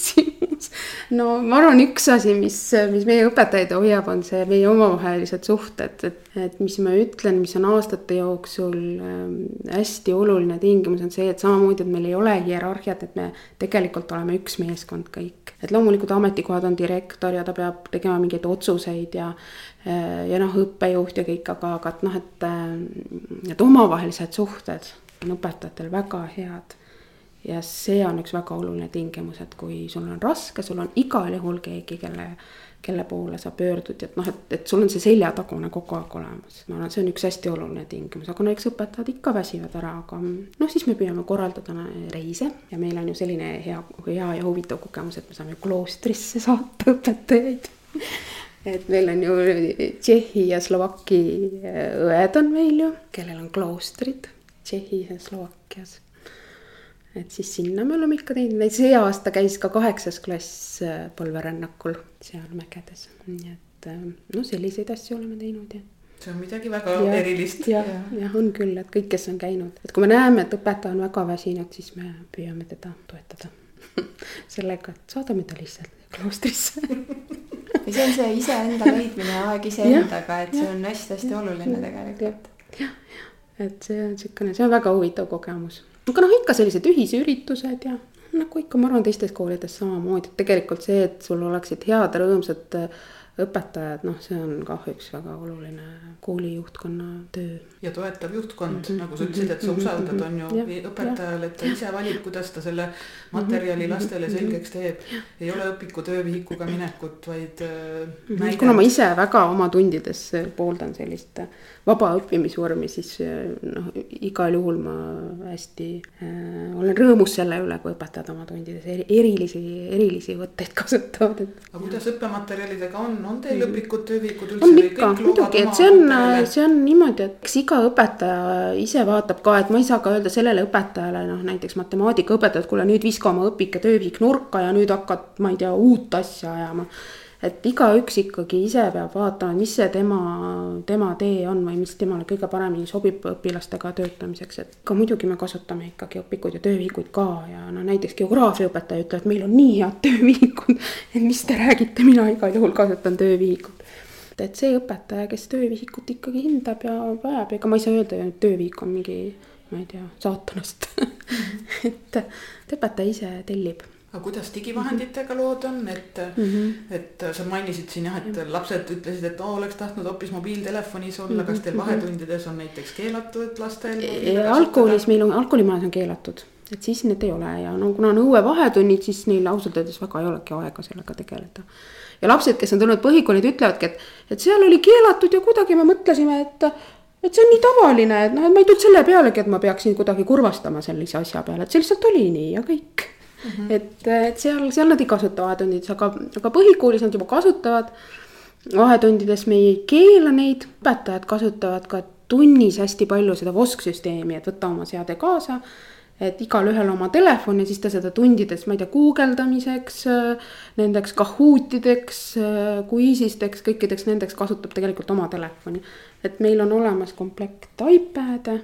no ma arvan, üks asi, mis, mis meie õpetajaid hoiab, on see meie omavahelised suhted, et, et mis ma ütlen, mis on aastate jooksul ähm, hästi oluline tingimus, on see, et samamoodi, et meil ei ole hierarhiat, et me tegelikult oleme üks meeskond kõik. et loomulikult ametikohad on direktor ja ta peab tegema mingeid otsuseid ja äh, ja noh, õppejuht ja kõik, aga, aga et noh, et need äh, omavahelised suhted on õpetajatel väga head ja see on üks väga oluline tingimus, et kui sul on raske, sul on igal juhul keegi, kelle, kelle poole sa pöördud, et noh, et, et sul on see seljatagune kogu aeg olemas. ma arvan, see on üks hästi oluline tingimus, aga no eks õpetajad ikka väsivad ära, aga noh, siis me püüame korraldada reise ja meil on ju selline hea, hea ja huvitav kogemus, et me saame kloostrisse saata õpetajaid et meil on ju Tšehhi ja Slovaki õed on meil ju, kellel on kloostrid Tšehhis ja Slovakkias et siis sinna me oleme ikka teinud, see aasta käis ka kaheksas klass äh, polverännakul seal mägedes, nii et äh, no selliseid asju oleme teinud ja. see on midagi väga ja, erilist. jah, jah, on küll, et kõik, kes on käinud, et kui me näeme, et õpetaja on väga väsinud, siis me püüame teda toetada. *laughs* Sellega, et saadame ta lihtsalt kloostrisse. *laughs* Ja see on see iseenda leidmine ja aeg iseendaga, et see on hästi-hästi oluline tegelikult. jah, et see on niisugune, see on väga huvitav kogemus aga noh, ikka sellised ühisüritused ja nagu ikka, ma arvan, teistes koolides samamoodi, et tegelikult see, et sul oleksid head, rõõmsad õpetajad, noh, see on kah üks väga oluline kooli juhtkonna töö. ja toetav juhtkond mm, -hmm. nagu sa ütlesid, et sa mhm. usaldad, mhm. on ju ja, õpetajal, et ta ise valib, kuidas ta selle materjali mhm. lastele selgeks teeb. ei ole õpiku töövihikuga minekut, vaid äh,. kuna ma ise väga oma tundides pooldan sellist vaba õppimisvormi, siis noh, igal juhul ma hästi äh, olen rõõmus selle üle, kui õpetajad oma tundides erilisi, erilisi võtteid kasutavad, et. aga kuidas õppematerjalidega on, on teil õpikud, töövihikud üldse? on ikka, muidugi, et see on, see on niimoodi, et eks iga õpetaja ise vaatab ka, et ma ei saa ka öelda sellele õpetajale, noh näiteks matemaatikaõpetajad, kuule nüüd viska oma õpik ja töövihik nurka ja nüüd hakkad, ma ei tea, uut asja ajama et igaüks ikkagi ise peab vaatama, mis see tema, tema tee on või mis temale kõige paremini sobib õpilastega töötamiseks, et ka muidugi me kasutame ikkagi õpikuid ja töövihikuid ka ja no näiteks geograafiaõpetaja ütleb, et meil on nii head *laughs* töövihikud, et mis te räägite, mina igal juhul kasutan töövihikut et see õpetaja, kes töövihikut ikkagi hindab ja vajab, ega ma ei saa öelda, et töövihik on mingi, ma ei tea, saatanast. *laughs* Et, et õpetaja ise tellib aga kuidas digivahenditega lood on, et mm, -hmm. et sa mainisid siin jah, et lapsed ütlesid, et oo, oleks tahtnud hoopis mobiiltelefonis olla mm, -hmm. kas teil mhm. vahetundides on näiteks keelatud lastel? algkoolis meil on, algkoolimajas on keelatud, et siis need ei ole ja no kuna on õuevahetunnid, siis neil ausalt öeldes väga ei olegi aega sellega tegeleda. ja lapsed, kes on tulnud põhikoolid, ütlevadki, et, et seal oli keelatud ja kuidagi me mõtlesime, et et see on nii tavaline, et noh, et ma ei tulnud selle pealegi, et ma peaksin kuidagi kurvastama sellise asja peale, et see lihtsalt oli nii ja kõik Mm -hmm. et, et seal, seal nad ei kasuta vahetundides, aga, aga põhikoolis nad juba kasutavad. vahetundides me ei keela neid, õpetajad kasutavad ka tunnis hästi palju seda VOSK-süsteemi, et võta oma seade kaasa. et igalühel oma telefon ja siis ta seda tundides, ma ei tea, guugeldamiseks, nendeks Kahootideks, Quizisteks, kõikideks nendeks kasutab tegelikult oma telefoni. et meil on olemas komplekt iPad'e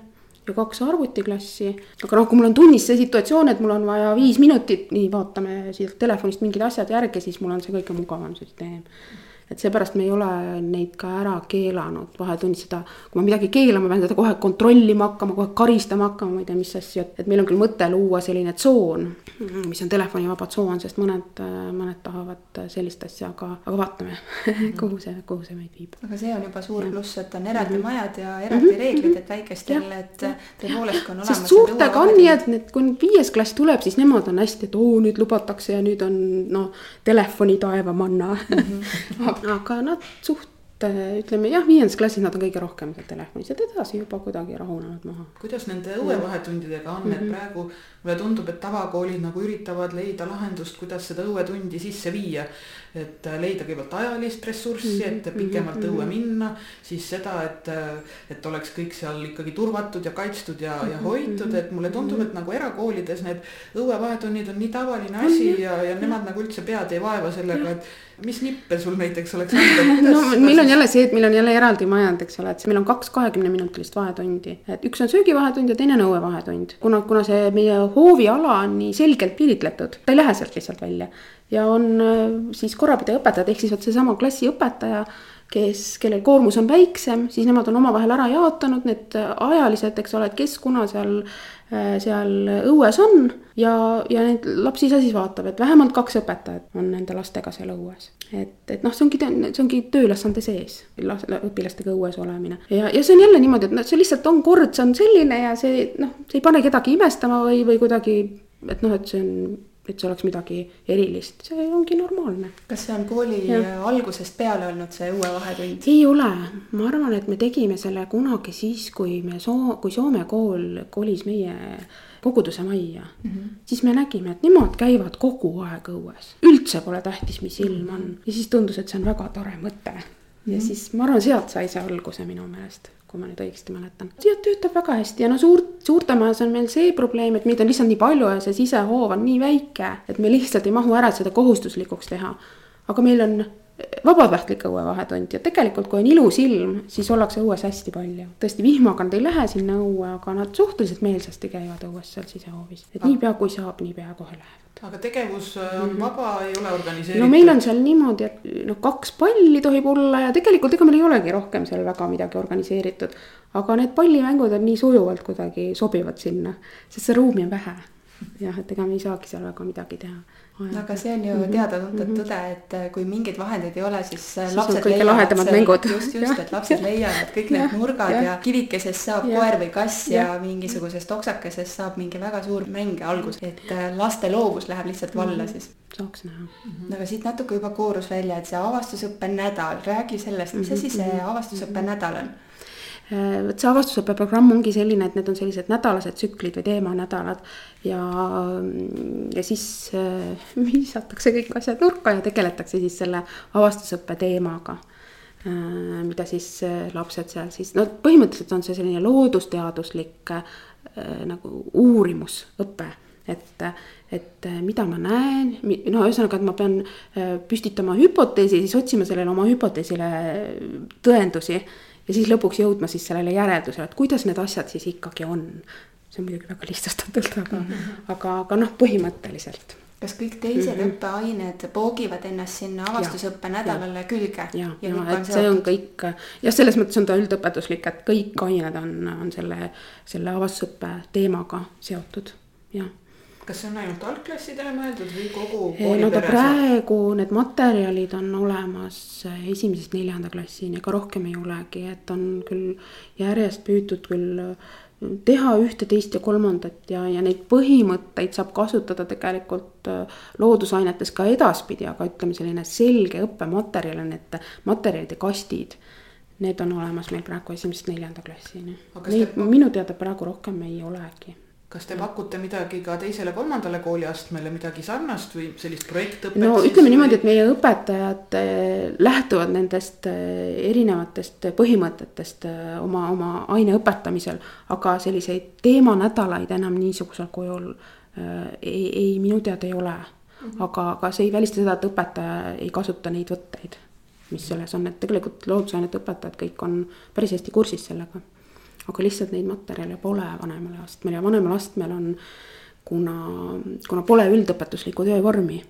ja kaks arvutiklassi. aga noh, kui mul on tunnis see situatsioon, et mul on vaja viis minutit, nii vaatame siit telefonist mingid asjad järgi, siis mul on see kõige mugavam süsteem et seepärast me ei ole neid ka ära keelanud vahetunnis seda, kui ma midagi keelan, ma pean seda kohe kontrollima hakkama, kohe karistama hakkama, ma ei tea, mis asju, et meil on küll mõte luua selline tsoon, mis on telefonivaba tsoon, sest mõned, mõned tahavad sellist asja, aga, aga vaatame *laughs* kuhu see, kuhu see meid viib. aga see on juba suur pluss, et on eraldi mhm. majad ja eraldi mhm. reeglid, et väikestel, et tõepoolest on olemas. sest suurtega on nii, et need, kui nüüd viies klass tuleb, siis nemad on hästi, et oo, nüüd lubatakse ja nüüd on noh, telefoni taevamanna mm. -hmm. *laughs* aga nad suht ütleme jah, viiendas klassis nad on kõige rohkem seal telefonis ja edasi juba kuidagi rahunenud maha. kuidas nende õuevahetundidega on mm, -hmm. et mhm. praegu mulle tundub, et tavakoolid nagu üritavad leida lahendust, kuidas seda õuetundi sisse viia. Et leida kõigepealt ajalist ressurssi -hmm. et pikemalt mm -hmm. õue minna, siis seda, et, et oleks kõik seal ikkagi turvatud ja kaitstud ja ja mhm, hoitud, et mulle tundub, et nagu erakoolides need õuevahetunnid on nii tavaline asi ja, ja nemad nagu üldse pead ei vaeva sellega, et mis nippe sul näiteks oleks *laughs* anda? no meil on jälle see, et meil on jälle eraldi majad, eks ole, et meil on kaks kahekümneminutilist vahetundi. et üks on söögivahetund ja teine on õuevahetund. kuna, kuna see meie hooviala on nii selgelt piiritletud, ta ei lähe sealt lihtsalt välja. Ja on äh, siis korrapidaja õpetajad, ehk siis vot seesama klassiõpetaja, kes, kellel koormus on väiksem, siis nemad on omavahel ära jaotanud need ajalised, eks ole, et kes kuna seal, äh, seal õues on ja, ja neid lapsi ise siis vaatab, et vähemalt kaks õpetajat on nende lastega seal õues. et, et noh, see ongi, see ongi tööülesande sees, õpilastega õues olemine ja, ja see on jälle niimoodi, et noh, see lihtsalt on kord, see on selline ja see noh, see ei pane kedagi imestama või, või kuidagi, et noh, et see on et see oleks midagi erilist, see ongi normaalne. kas see on kooli ja. algusest peale olnud see õue vahetund? ei ole, ma arvan, et me tegime selle kunagi siis, kui me Soo-, kui Soome kool kolis meie koguduse majja mm, -hmm. siis me nägime, et nemad käivad kogu aeg õues, üldse pole tähtis, mis ilm on ja siis tundus, et see on väga tore mõte. ja mm -hmm. siis ma arvan, sealt sai see alguse minu meelest kui ma nüüd õigesti mäletan. ja töötab väga hästi ja no suurt, suurtemajas on meil see probleem, et meid on lihtsalt nii palju ja see sisehoov on nii väike, et me lihtsalt ei mahu ära seda kohustuslikuks teha. aga meil on vabatahtlik õuevahetund ja tegelikult, kui on ilus ilm, siis ollakse õues hästi palju. tõesti, vihmaga nad ei lähe sinna õue, aga nad suhteliselt meelsasti käivad õues seal sisehoovis, et niipea kui saab, niipea kohe lähevad. aga tegevus äh, on mm -hmm. vaba, ei ole organiseeritud? no meil on seal niimoodi, et noh, kaks palli tohib olla ja tegelikult ega meil ei olegi rohkem seal väga midagi organiseeritud. aga need pallimängud on nii sujuvalt kuidagi sobivad sinna, sest see ruumi on vähe. jah, et ega me ei saagi seal väga midagi teha no aga see on ju mhm. teada-tuntud mm -hmm. tõde, et äh, kui mingeid vahendeid ei ole, siis, äh, siis lapsed leiavad mängud. *laughs* just, just, et lapsed *laughs* leiavad kõik need nurgad ja, ja kivikesest saab ja. koer või kass ja, ja mingisugusest oksakesest saab mingi väga suur mäng alguse, et äh, laste loovus läheb lihtsalt valla mm -hmm. siis. saaks näha mm. -hmm. aga siit natuke juba koorus välja, et see avastusõppe nädal, räägi sellest, mis asi see mhm. avastusõppe nädal on vot see avastusõppe programm ongi selline, et need on sellised nädalased tsüklid või teemanädalad. ja, ja siis äh, *laughs* visatakse kõik asjad nurka ja tegeletakse siis selle avastusõppe teemaga äh,. mida siis äh, lapsed seal siis, no põhimõtteliselt on see selline loodusteaduslik äh, nagu uurimusõpe et, et mida ma näen, no ühesõnaga, et ma pean äh, püstitama hüpoteesi, siis otsima sellele oma hüpoteesile tõendusi ja siis lõpuks jõudma siis sellele järeldusele, et kuidas need asjad siis ikkagi on. see on muidugi väga lihtsustatult, aga mm, -hmm. aga, aga noh, põhimõtteliselt kas kõik teised mm -hmm. õppeained poogivad ennast sinna avastusõppe nädalale ja, külge? ja, ja, ja et see on kõik, jah, selles mõttes on ta üldõpetuslik, et kõik ained on, on selle, selle avastusõppe teemaga seotud, jah kas see on ainult algklassidele mõeldud või kogu kooli no ta praegu need materjalid on olemas esimesest neljanda klassini, ega rohkem ei olegi, et on küll järjest püütud küll teha ühte, teist ja kolmandat ja, ja neid põhimõtteid saab kasutada tegelikult äh, loodusainetes ka edaspidi, aga ütleme, selline selge õppematerjal on, et materjalide kastid. Need on olemas meil praegu esimesest neljanda klassini. Neid te... minu teada praegu rohkem ei olegi kas te pakute midagi ka teisele-kolmandale kooliastmele, midagi sarnast või sellist projektõpet? no ütleme niimoodi, et meie õpetajad eh, lähtuvad nendest eh, erinevatest põhimõtetest eh, oma, oma aine õpetamisel, aga selliseid teemanädalaid enam niisugusel kujul ei, ei minu teada ei ole mm. -hmm. aga, aga see ei välista seda, et õpetaja ei kasuta neid võtteid, mis selles on, et tegelikult loodusainete õpetajad kõik on päris hästi kursis sellega aga lihtsalt neid materjale pole vanemale astmel ja vanemal astmel on, kuna, kuna pole üldõpetuslikku töövormi,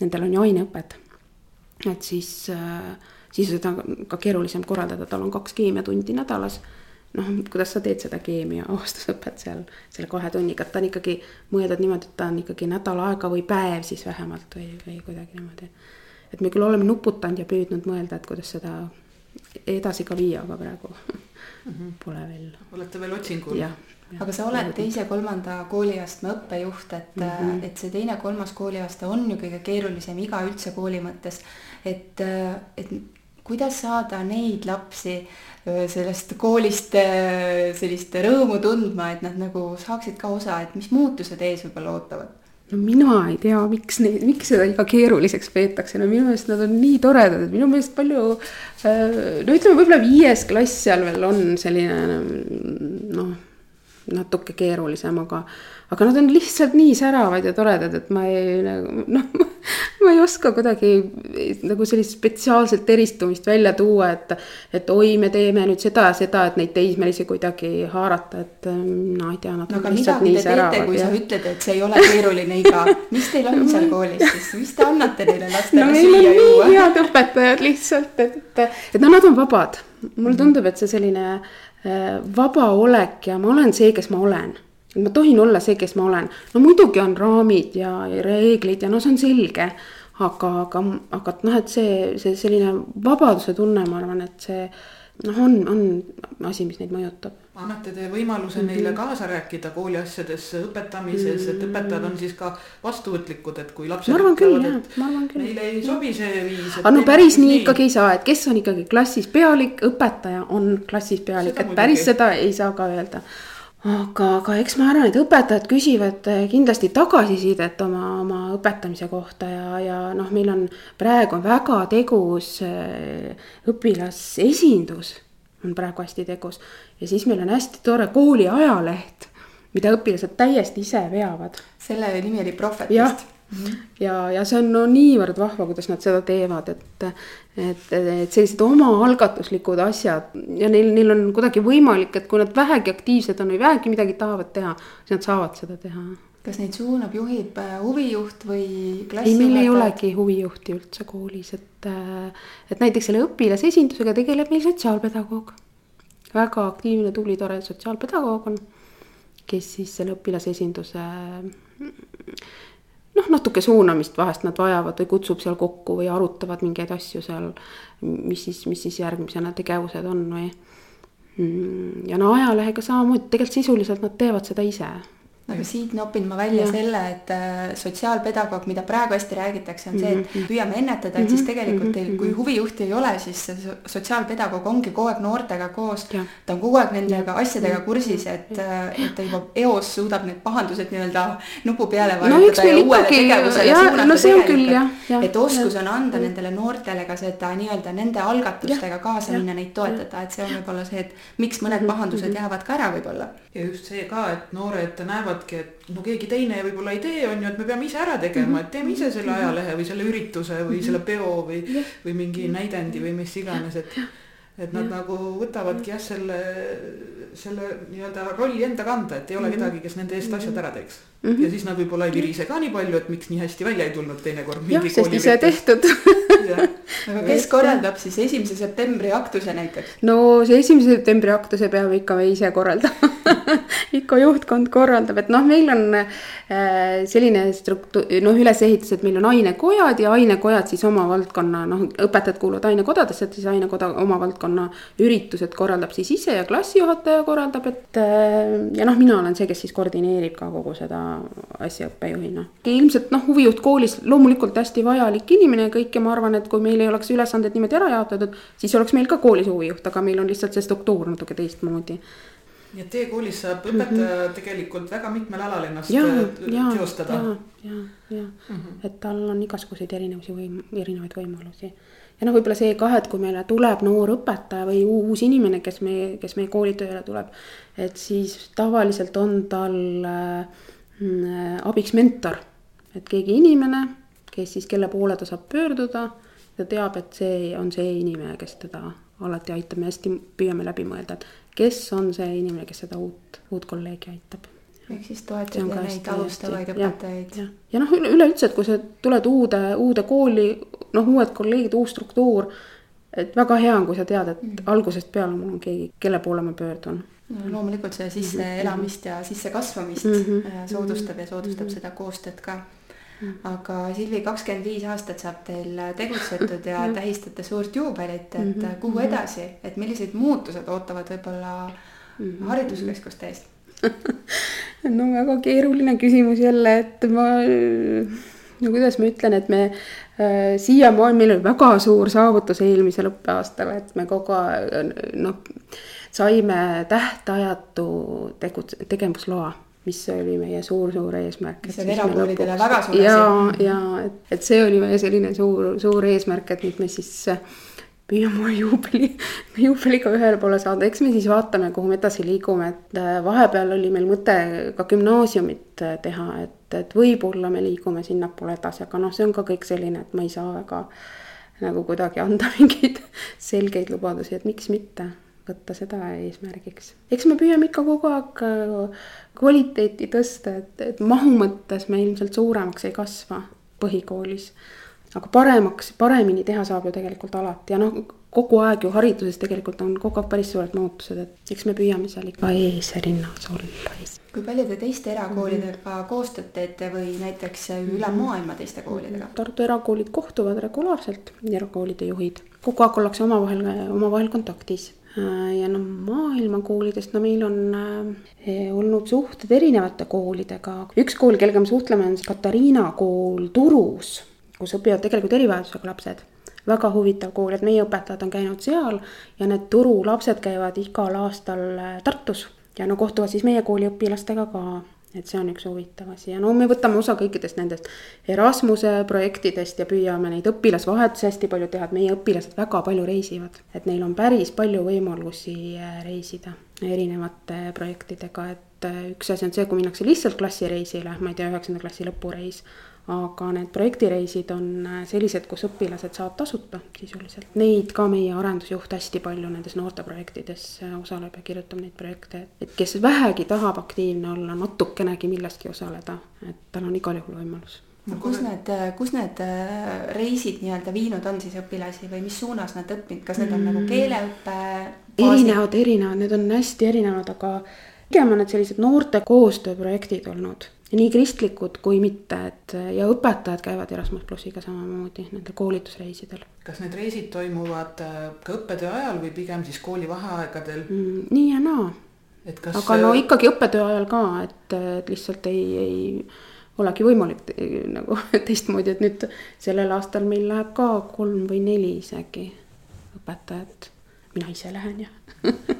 nendel on ju aineõpet. et siis, siis seda ka keerulisem korraldada, tal on kaks keemiatundi nädalas noh, kuidas sa teed seda keemia aastasõpet seal selle kahe tunniga, et ta on ikkagi mõeldud niimoodi, et ta on ikkagi nädal aega või päev siis vähemalt või, või kuidagi niimoodi. et me küll oleme nuputanud ja püüdnud mõelda, et kuidas seda edasi ka viia, aga praegu mm -hmm. *laughs* pole veel. olete veel otsingul? aga sa oled teise-kolmanda kooliastme õppejuht, et mm, -hmm. et see teine-kolmas kooliaasta on ju kõige keerulisem iga üldse kooli mõttes. et, et kuidas saada neid lapsi sellest koolist sellist rõõmu tundma, et nad nagu saaksid ka osa, et mis muutused ees võib-olla ootavad? No mina ei tea, miks neid, miks seda iga keeruliseks peetakse, no minu meelest nad on nii toredad, et minu meelest palju. Äh, no ütleme, võib-olla viies klass seal veel on selline noh, natuke keerulisem, aga, aga nad on lihtsalt nii säravad ja toredad, et ma ei nagu noh, ma ei oska kuidagi nagu sellist spetsiaalset eristumist välja tuua, et. et oi, me teeme nüüd seda ja seda, et neid teismelisi kuidagi haarata, et no ei tea, nad no, on lihtsalt nii säravad. kui ja... sa ütled, et see ei ole keeruline iga, mis teil on seal koolis siis, mis te annate neile lastele no, süüa juua? head õpetajad lihtsalt, et, et no nad on vabad. mulle tundub, et see selline äh, vaba olek ja ma olen see, kes ma olen ma tohin olla see, kes ma olen. no muidugi on raamid ja, ja reeglid ja no see on selge. aga, aga, aga noh, et see, see selline vabaduse tunne, ma arvan, et see noh, on, on asi, mis neid mõjutab. Annate te võimaluse mm -hmm. neile kaasa rääkida kooli asjades, õpetamises et õpetajad on siis ka vastuvõtlikud, et kui lapsed. ma arvan küll jah, ma arvan küll. Neile ei sobi see viis. aga no päris nii ikkagi ei saa, et kes on ikkagi klassis pealik, õpetaja on klassis pealik, et päris muidugi. seda ei saa ka öelda aga, aga eks ma arvan, et õpetajad küsivad eh, kindlasti tagasisidet oma, oma õpetamise kohta ja, ja noh, meil on praegu väga tegus eh, õpilasesindus on praegu hästi tegus. ja siis meil on hästi tore kooli ajaleht, mida õpilased täiesti ise veavad. selle nimi oli Prohvet vist -hmm. ja, ja see on no niivõrd vahva, kuidas nad seda teevad, et, et, et sellised omaalgatuslikud asjad ja neil, neil on kuidagi võimalik, et kui nad vähegi aktiivsed on või vähegi midagi tahavad teha, siis nad saavad seda teha. Kas neid suunab, juhib äh, huvijuht või ei, meil ei olegi huvijuhti üldse koolis, et, äh, et näiteks selle õpilasesindusega tegeleb meil sotsiaalpedagoog. väga aktiivne, tubli, tore sotsiaalpedagoog on, kes siis selle õpilasesinduse noh, natuke suunamist vahest nad vajavad või kutsub seal kokku või arutavad mingeid asju seal. mis siis, mis siis järgmisena tegevused on või. Mm, ja no ajalehega samamoodi, tegelikult sisuliselt nad teevad seda ise aga siit nopin ma välja ja. selle, et äh, sotsiaalpedagoog, mida praegu hästi räägitakse, on see, et mhm. püüame ennetada, et siis mhm. tegelikult teil, kui mhm. huvijuhti ei ole, siis see sotsiaalpedagoog ongi kogu aeg noortega koos. ta on kogu aeg nendega asjadega kursis, et, äh, et ta juba eos suudab need pahandused nii-öelda nupu peale vajutada no, ja uuele ikkagi, tegevusele suunata no, tegelikult. et oskus on anda ja. nendele noortele ka seda nii-öelda nende algatustega ja. kaasa minna, neid toetada, et see on võib-olla see, et miks mõned pahandused jäävad ka ära võib-olla. ja just see ka, et noored näevad arvavadki, et no keegi teine võib-olla ei tee, on ju, et me peame ise ära tegema, et teeme ise selle mhm. ajalehe või selle ürituse või mhm. selle peo või, või mingi näidendi või mis iganes, et et nad ja. nagu võtavadki jah, selle, selle nii-öelda rolli enda kanda, et ei ole kedagi, kes nende eest asjad ära teeks mm. -hmm. ja siis nad võib-olla ei virise ka nii palju, et miks nii hästi välja ei tulnud teinekord. jah, sest ise tehtud aga kes korraldab siis esimese septembri aktuse näiteks? no see esimese septembri aktuse peame ikka me ise korraldama *laughs* ikka juhtkond korraldab, et noh, meil on äh, selline struktuur, noh, ülesehitus, et meil on ainekojad ja ainekojad siis oma valdkonna, noh, õpetajad kuuluvad ainekodadesse, et siis ainekoda oma valdkonna üritused korraldab siis ise ja klassijuhataja korraldab, et äh, ja noh, mina olen see, kes siis koordineerib ka kogu seda asja õppejuhina. ilmselt noh, huvijuht koolis loomulikult hästi vajalik inimene ja kõik ja ma arvan, et kui meil ei oleks ülesanded niimoodi ära jaotatud, siis oleks meil ka koolis huvijuht, aga meil on lihtsalt see struktuur natuke teistmoodi nii et teie koolis saab õpetaja mm -hmm. tegelikult väga mitmel alal ennast ja, äh, ja, teostada. ja, ja, ja mm, -hmm. et tal on igasuguseid erinevusi või erinevaid võimalusi. ja noh, võib-olla see ka, et kui meile tuleb noor õpetaja või uus inimene, kes meie, kes meie koolitööle tuleb. et siis tavaliselt on tal äh, abiks mentor, et keegi inimene, kes siis, kelle poole ta saab pöörduda. ta teab, et see on see inimene, kes teda alati aitab, me hästi püüame läbi mõelda, et kes on see inimene, kes seda uut, uut kolleegi aitab. ehk siis toetada neid alustavaid õpetajaid. ja, ja noh, üleüldse, et kui sa tuled uude, uude kooli, noh, uued kolleegid, uus struktuur. et väga hea on, kui sa tead, et mm. algusest peale mul on keegi, kelle poole ma pöördun. no loomulikult see sisseelamist ja sissekasvamist mm -hmm. soodustab ja soodustab mm -hmm. seda koostööd ka Mm. Aga Silvi, kakskümmend viis aastat saab teil tegutsetud ja *laughs* tähistate suurt juubelit, et mm -hmm. kuhu mhm. edasi, et millised muutused ootavad võib-olla mm -hmm. hariduskeskuste eest *laughs* no väga keeruline küsimus jälle, et ma, no kuidas ma ütlen, et me äh, siiamaani, meil oli väga suur saavutus eelmisel õppeaastal, et me kogu aeg noh, saime tähtajatu tegut-, tegevusloa mis oli meie suur-suur eesmärk. mis on erakoolidele väga suur asi. ja, ja et, et see oli meie selline suur, suur eesmärk, et nüüd me siis püüame oma juubeli, juubeliga ühele poole saada, eks me siis vaatame, kuhu me edasi liigume, et äh, vahepeal oli meil mõte ka gümnaasiumit äh, teha, et, et võib-olla me liigume sinnapoole edasi, aga noh, see on ka kõik selline, et ma ei saa väga nagu kuidagi anda mingeid selgeid lubadusi, et miks mitte võtta seda eesmärgiks. eks me püüame ikka kogu aeg äh, kvaliteeti tõsta, et, et mahu mõttes me ilmselt suuremaks ei kasva põhikoolis aga paremaks, paremini teha saab ju tegelikult alati ja noh, kogu aeg ju hariduses tegelikult on kogu aeg päris suured muutused, et eks me püüame seal ikka eesrinnas olla. kui palju te teiste erakoolidega mm -hmm. koostööd teete või näiteks üle maailma teiste koolidega? Tartu erakoolid kohtuvad regulaarselt, erakoolide juhid, kogu aeg ollakse omavahel, omavahel kontaktis ja no maailmakoolidest, no meil on äh, olnud suhted erinevate koolidega, üks kool, kellega me suhtleme, on Katariina kool Turus kus õpivad tegelikult erivajadusega lapsed. väga huvitav kool, et meie õpetajad on käinud seal ja need Turu lapsed käivad igal aastal äh, Tartus. Ja no kohtuvad siis meie kooli õpilastega ka et see on üks huvitav asi ja no me võtame osa kõikidest nendest Erasmuse projektidest ja püüame neid õpilasvahetusi hästi palju teha, et meie õpilased väga palju reisivad. et neil on päris palju võimalusi äh, reisida erinevate projektidega, et äh, üks asi on see, kui minnakse lihtsalt klassireisile, ma ei tea, üheksanda klassi lõpureis aga need projektireisid on äh, sellised, kus õpilased saavad tasuta sisuliselt. Neid ka meie arendusjuht hästi palju nendes noorteprojektides äh, osaleb ja kirjutab neid projekte, et kes vähegi tahab aktiivne olla, natukenegi milleski osaleda, et tal on igal juhul võimalus kus need, äh, kus need reisid nii-öelda viinud on siis õpilasi või mis suunas nad õppinud, kas need on nagu mm. nagu keeleõppe? erinevad, erinevad, need on hästi erinevad, aga pigem on need sellised noorte koostööprojektid olnud nii kristlikud kui mitte, et ja õpetajad käivad Erasmus plussiga samamoodi nendel koolitusreisidel. kas need reisid toimuvad äh, ka õppetöö ajal või pigem siis kooli vaheaegadel mm,? nii ja naa. Kas... aga no ikkagi õppetöö ajal ka, et, et lihtsalt ei, ei olegi võimalik *laughs* nagu teistmoodi, et nüüd sellel aastal meil läheb ka kolm või neli isegi õpetajat. mina ise lähen ja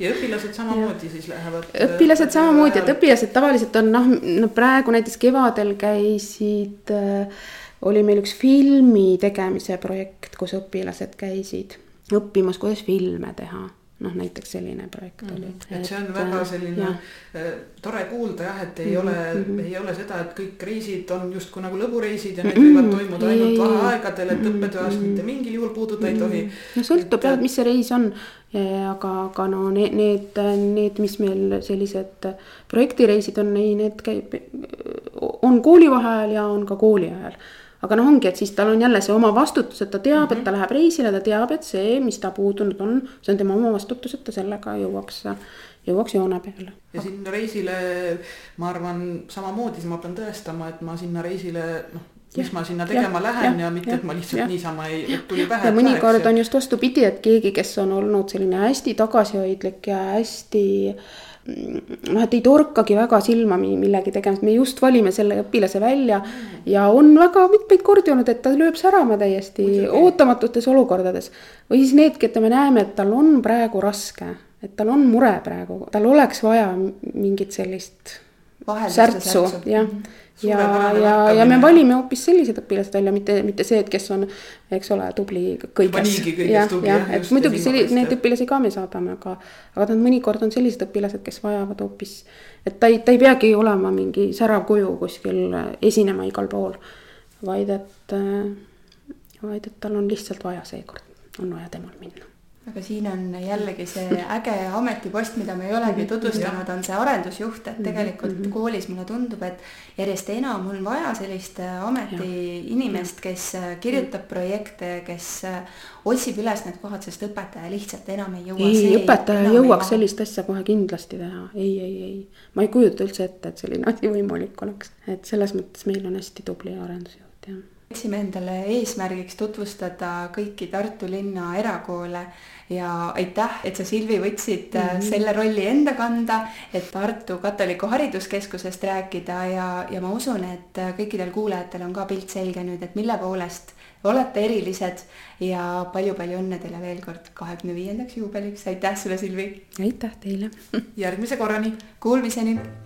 ja õpilased samamoodi siis lähevad? õpilased samamoodi, et õpilased tavaliselt on noh, no praegu näiteks kevadel käisid äh,, oli meil üks filmi tegemise projekt, kus õpilased käisid õppimas, kuidas filme teha noh, näiteks selline projekt oli mm. -hmm. et see on et, väga äh, selline ja. Äh, tore kuulda jah, et ei mm -hmm. ole -hmm. ei ole seda, et kõik reisid on justkui nagu lõbureisid ja need mm -hmm. võivad toimuda ainult vaheaegadel, et mm -hmm. õppetöös mitte mingil juhul puududa mm -hmm. ei tohi. no sõltub jah, et mis see reis on, aga, aga no need, need, need, mis meil sellised projektireisid on, ei, need käib, on koolivaheajal ja on ka kooli ajal aga noh, ongi, et siis tal on jälle see oma vastutus, et ta teab mm, -hmm. et ta mhm. läheb reisile, ta teab, et see, mis ta puudunud on, see on tema oma vastutus, et ta sellega jõuaks, jõuaks joone peale. ja sinna reisile, ma arvan, samamoodi ma pean tõestama, et ma sinna reisile noh, mis ma sinna tegema ja, lähen ja, ja mitte, et ma lihtsalt ja. niisama ei, tuli pähe. ja mõnikord on just vastupidi, et keegi, kes on olnud selline hästi tagasihoidlik ja hästi äh, noh, et ei torkagi väga silma millegi tegemist, me just valime selle õpilase välja ja on väga mitmeid kordi olnud, et ta lööb särama täiesti Muidugi. ootamatutes olukordades. või siis need, keda me näeme, et tal on praegu raske, et tal on mure praegu, tal oleks vaja mingit sellist särtsu, jah. Mm -hmm ja, ja, ja me valime hoopis sellised õpilased välja, mitte, mitte see, et kes on, eks ole, tubli kõiges. jah, jah, et muidugi selliseid, neid õpilasi ka me saadame, aga, aga nad mõnikord on sellised õpilased, kes vajavad hoopis. et ta ei, ta ei peagi olema mingi särav kuju kuskil esinema igal pool, vaid et, vaid et tal on lihtsalt vaja seekord, on vaja temal minna aga siin on jällegi see äge ametipost, mida me ei olegi mhm. tutvustanud, on see arendusjuht, et mhm. tegelikult mm -hmm. koolis mulle tundub, et järjest enam on vaja sellist äh, ametiinimest, kes äh, kirjutab projekte, kes äh, otsib üles need kohad, sest õpetaja lihtsalt enam ei jõua. ei, õpetaja ei jõuaks ei sellist asja kohe kindlasti teha, ei, ei, ei. ma ei kujuta üldse ette, et selline asi *laughs* võimalik oleks, et selles mõttes meil on hästi tubli arendusjuht, jah võtsime endale eesmärgiks tutvustada kõiki Tartu linna erakoole ja aitäh, et sa, Silvi, võtsid mm -hmm. selle rolli enda kanda, et Tartu Katoliku Hariduskeskusest rääkida ja, ja ma usun, et kõikidel kuulajatel on ka pilt selge nüüd, et mille poolest olete erilised ja palju-palju õnne teile veel kord kahekümne viiendaks juubeliks, aitäh sulle, Silvi! aitäh teile! *laughs* järgmise korrani! Kuulmiseni!